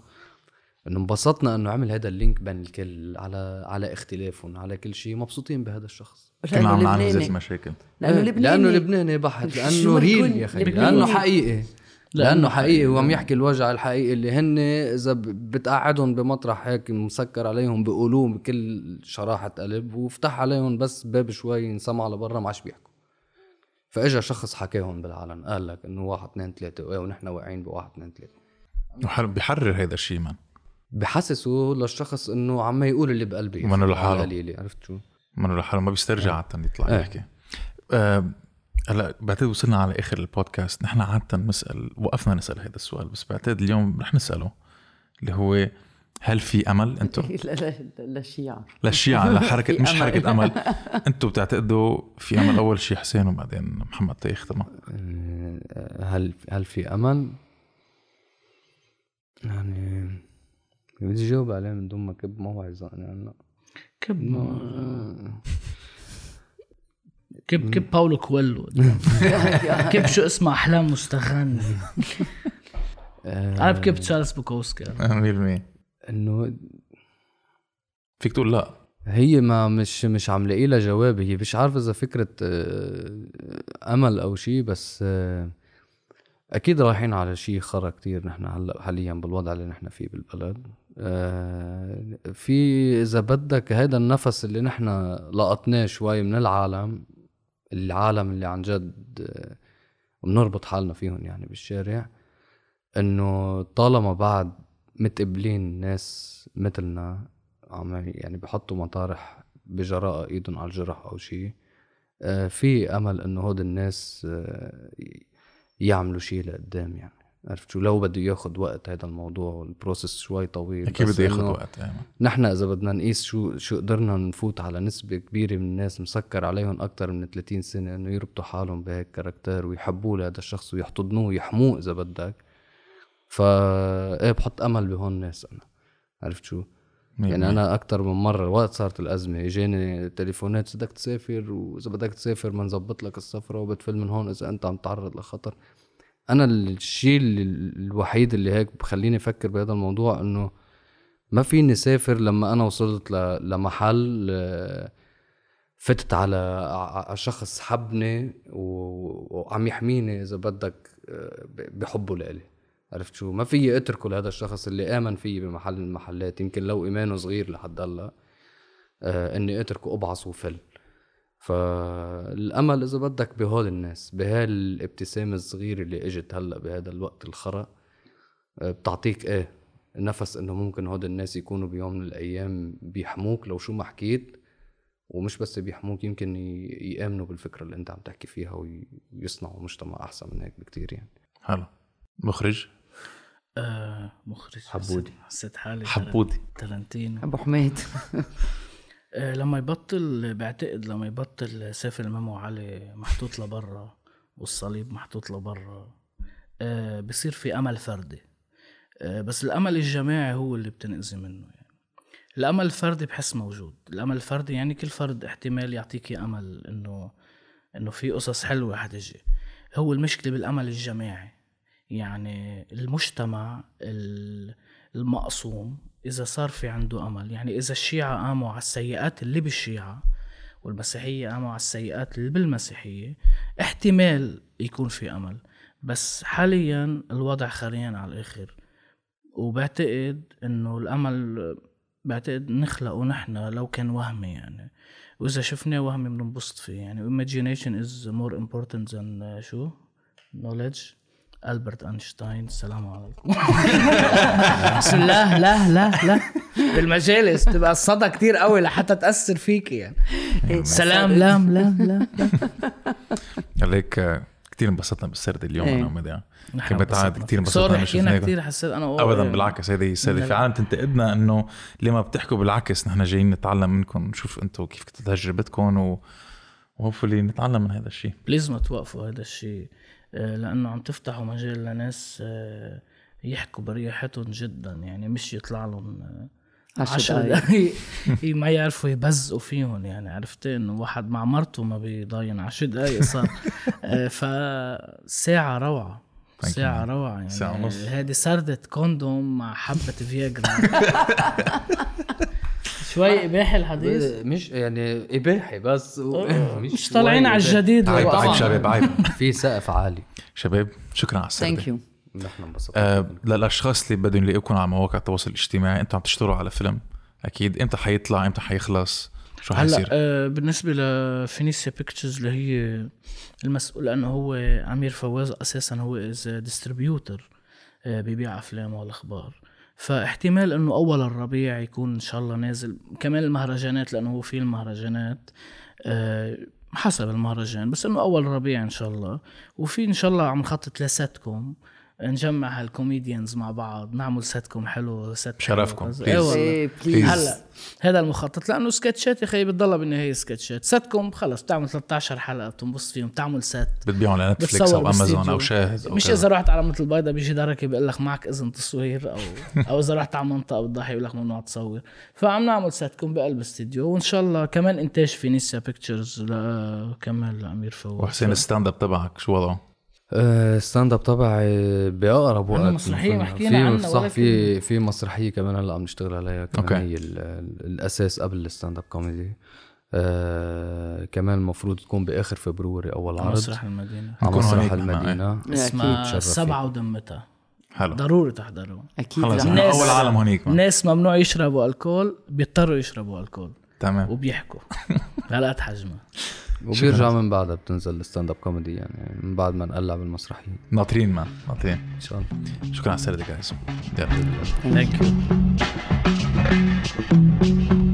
إنه انبسطنا إنه عمل هذا ال link بين الكل على على اختلافهم على كل شيء مبسوطين بهذا الشخص. كنا عم نعمل مشاكل. لأنه إيه، لبناني لأنه لبناني. بحت <laughs> لأنه real يا لبناني. لأنه حقيقي. لأنه لأنه حقيقي وعم يحكي الوجع الحقيقي اللي هن إذا بتقعدهم بمطرح هيك مسكر عليهم بيقولوه بكل شراحة قلب وفتح عليهم بس باب شوي ينسمع لبرا ما عادش بيحكوا. فإجا شخص حكاهم بالعلن قال لك إنه واحد اثنين ثلاثة ونحن واقعين بواحد اثنين ثلاثة. بحرر هيدا الشيء من بحسسه للشخص إنه عم يقول اللي بقلبي. ومنه لحاله. عرفت شو؟ منه لحاله؟ ما بيسترجع عادة يطلع إيه. يحكي. آه، هلا بعتقد وصلنا على آخر البودكاست. نحن عادة نسال وقفنا نسأل هذا السؤال بس بعتقد اليوم رح نسأله اللي هو هل في أمل؟ أنتم <laughs> لا لا لا للشيعة للشيعة لحركة <laughs> مش. حركة أمل. <laughs> أنتم بتعتقدوا في أمل أول شيء حسين وبعدين محمد تيختمها آه، هل هل في أمل؟ يعني بدي جاوب عليه من دون ما كب موعظة يعني هلا. كب كب كب باولو كويلو. <laughs> كب شو اسمه؟ أحلام مستغانمي أنا بكب تشارلز بوكوفسكي؟ 100% إنه فيك تقول لا. هي ما مش مش عم لاقي لها جواب. هي مش عارف إذا فكرة آه، أمل أو شيء بس آه، أكيد رايحين على شيء خرا كتير نحن هلا حاليا بالوضع اللي نحن فيه بالبلد. آه، في إذا بدك هذا النفس اللي نحن لقطناه شوي من العالم العالم اللي عن جد بنربط حالنا فيهم يعني بالشارع إنه طالما بعد متقبلين ناس مثلنا عم يعني بحطوا مطارح بجراءة إيدهم على الجرح أو شيء آه، في أمل إنه هود الناس آه، يعملوا شيء لقدام يعني. عرفت شو لو بده ياخد وقت هذا الموضوع وال process شوي طويل أكيد بده إنه وقت يعني. نحن إذا بدنا نقيس شو شو قدرنا نفوت على نسبة كبيرة من الناس مسكر عليهم أكثر من 30 سنة إنه يربطوا حالهم بهيك character ويحبوه لهذا الشخص ويحتضنوه ويحموه إذا بدك. فا إيه بحط أمل بهون الناس أنا. عرفت شو؟ يعني أنا أكثر من مرة وقت صارت الأزمة. إجاني تليفونات بدك تسافر واذا بدك تسافر بنظبط لك السفرة وبتفل من هون إذا أنت عم تتعرض لخطر. أنا الشيء ال- الوحيد اللي هيك بخليني أفكر بهذا الموضوع إنه ما فيني سافر لما أنا وصلت لمحل فتت على شخص حبني وعم يحميني إذا بدك بحبه لإلي. عرفت شو؟ ما في أتركه لهذا الشخص اللي آمن فيي بمحل المحلات يمكن لو إيمانه صغير لحد هلأ آه إني أتركه ابعص وفل. فالأمل إذا بدك بهول الناس بهالابتسامه الصغيرة اللي إجت هلأ بهذا الوقت الخرا آه بتعطيك إيه نفس إنه ممكن هود الناس يكونوا بيوم من الأيام بيحموك لو شو ما حكيت ومش بس بيحموك يمكن يآمنوا بالفكرة اللي أنت عم تحكي فيها وي- ويصنعوا مجتمع أحسن من هيك بكتير يعني. حلو. مخرج؟ آه مخرج. حبودي. حسيت- حالي حبودي. ترنتينو أبو حميد. <laughs> لما يبطل بعتقد لما يبطل سيف الميمو علي محطوط لبرا والصليب محطوط لبرا آه بصير في أمل فردي. آه بس الأمل الجماعي هو اللي بتنأذي منه يعني. الأمل الفردي بحس موجود. الأمل الفردي يعني كل فرد احتمال يعطيكي أمل إنه إنه في قصص حلوة حتجي. هو المشكلة بالأمل الجماعي. يعني المجتمع ال- إذا صار في عنده أمل. يعني إذا الشيعة قاموا على السيئات اللي بالشيعة والمسيحية قاموا على السيئات اللي بالمسيحية احتمال يكون في أمل. بس حاليا الوضع خريان على الآخر. وبعتقد إنه الأمل بعتقد نخلقه نحن لو كان وهمي يعني. وإذا شفناه وهمي بننبسط فيه. يعني imagination is more important than uh, شو؟ knowledge. ألبرت أينشتاين السلام عليكم. لا لا لا لا. بالمجالس تبقى الصدى كتير قوي لحتى تأثر فيك يعني. سلام لام لام لام. عليك كثير انبسطنا بالسرد اليوم إيه. أنا كنت قاعد انبسطنا. كثير انبسطنا حكينا. كثير حسيت أنا ابدا. بالعكس هذه السرده لا، في لا. عالم تنتقدنا إنه ليه ما بتحكوا بالعكس نحن جايين نتعلم منكم نشوف أنتم كيف تجربتكم و وهوبفلي نتعلم من هذا الشيء. بليز ما توقفوا هذا الشيء. لأنه عم تفتحوا مجال لناس آه، يحكوا بريحتهم جدا يعني مش يطلع لهم آه، عشر دقايق. <laughs> ما يعرفوا يبزقوا فيهم يعني عرفت إنه واحد مع مرته ما بيضاين عشر دقايق صار <laughs> آه، فساعة روعة ساعة. روعة يعني ساعة ونص. هذه سردة كوندوم مع حبة فياجرا <laughs> شوي إباحي الحديث. مش يعني اباحي بس. و... مش طالعين على. الجديد عيب. عيب شباب عيب. في سقف عالي. شباب شكرا على السرده thank you نحن انبسطنا. آه للأشخاص اللي بدهم يلاقوكم على مواقع التواصل الاجتماعي أنتم عم تشتغلوا على فيلم. أكيد. إمتى حيطلع؟ إمتى حيخلص؟ شو هلأ حيصير؟ آه بالنسبة ل Phoenicia Pictures اللي هي المسؤول لأنه هو أمير فواز أساسا هو as distributor بيبيع افلام والاخبار فاحتمال إنه أول الربيع يكون إن شاء الله نازل. كمان المهرجانات لأنه هو في المهرجانات. آه، حسب المهرجان بس إنه أول الربيع إن شاء الله. وفي إن شاء الله عم نخطط لساتكم. نجمع هال comedians مع بعض نعمل سيتكم حلو ست شرفكم،. إيه والله. please هلا هذا المخطط لأنه سكتشات يا أخي بتضلها بالنهايه سكتشات ستكم خلص بتعمل 13 حلقة بتنبسط فيهم بتعمل ست بتبيعهم على نتفليكس بتصور أو امازون. أو شاهد أو مش كذا. إذا رحت على مثل البيضاء بيجي دركي بيقول لك معك إذن تصوير أو أو إذا رحت على منطقة بالضاحيه بيقول لك ممنوع تصور فعم نعمل سيتكم بقلب استديو وإن شاء الله كمان إنتاج Phoenicia Pictures كمان لامير فواز وحسين ال stand up تبعك شو وضعه؟ آه، stand up تبعي بأقرب وقت بنفهم. ما حكينا في- عنها صح في في مسرحية كمان هلا عم نشتغل عليها كمان okay. هي ال- ال- الأساس قبل ال stand up comedy. آه كمان المفروض تكون بآخر February أول عرض. مسرح المدينة. على مسرح المدينة. اسمها. سبعة ودمتها. حلو. ضروري تحضروا. أكيد خلص الناس- أول عالم هونيك. الناس ممنوع يشربوا ألكول بيضطروا يشربوا ألكول. تمام. وبيحكوا. <laughs> هالقد حجمها وبيرجع من بعدها بتنزل ال stand up comedy يعني؟ من بعد ما نقلع بالمسرحية. ناطرين man ناطرين. إن شاء الله. شكرا على السردة guys thank you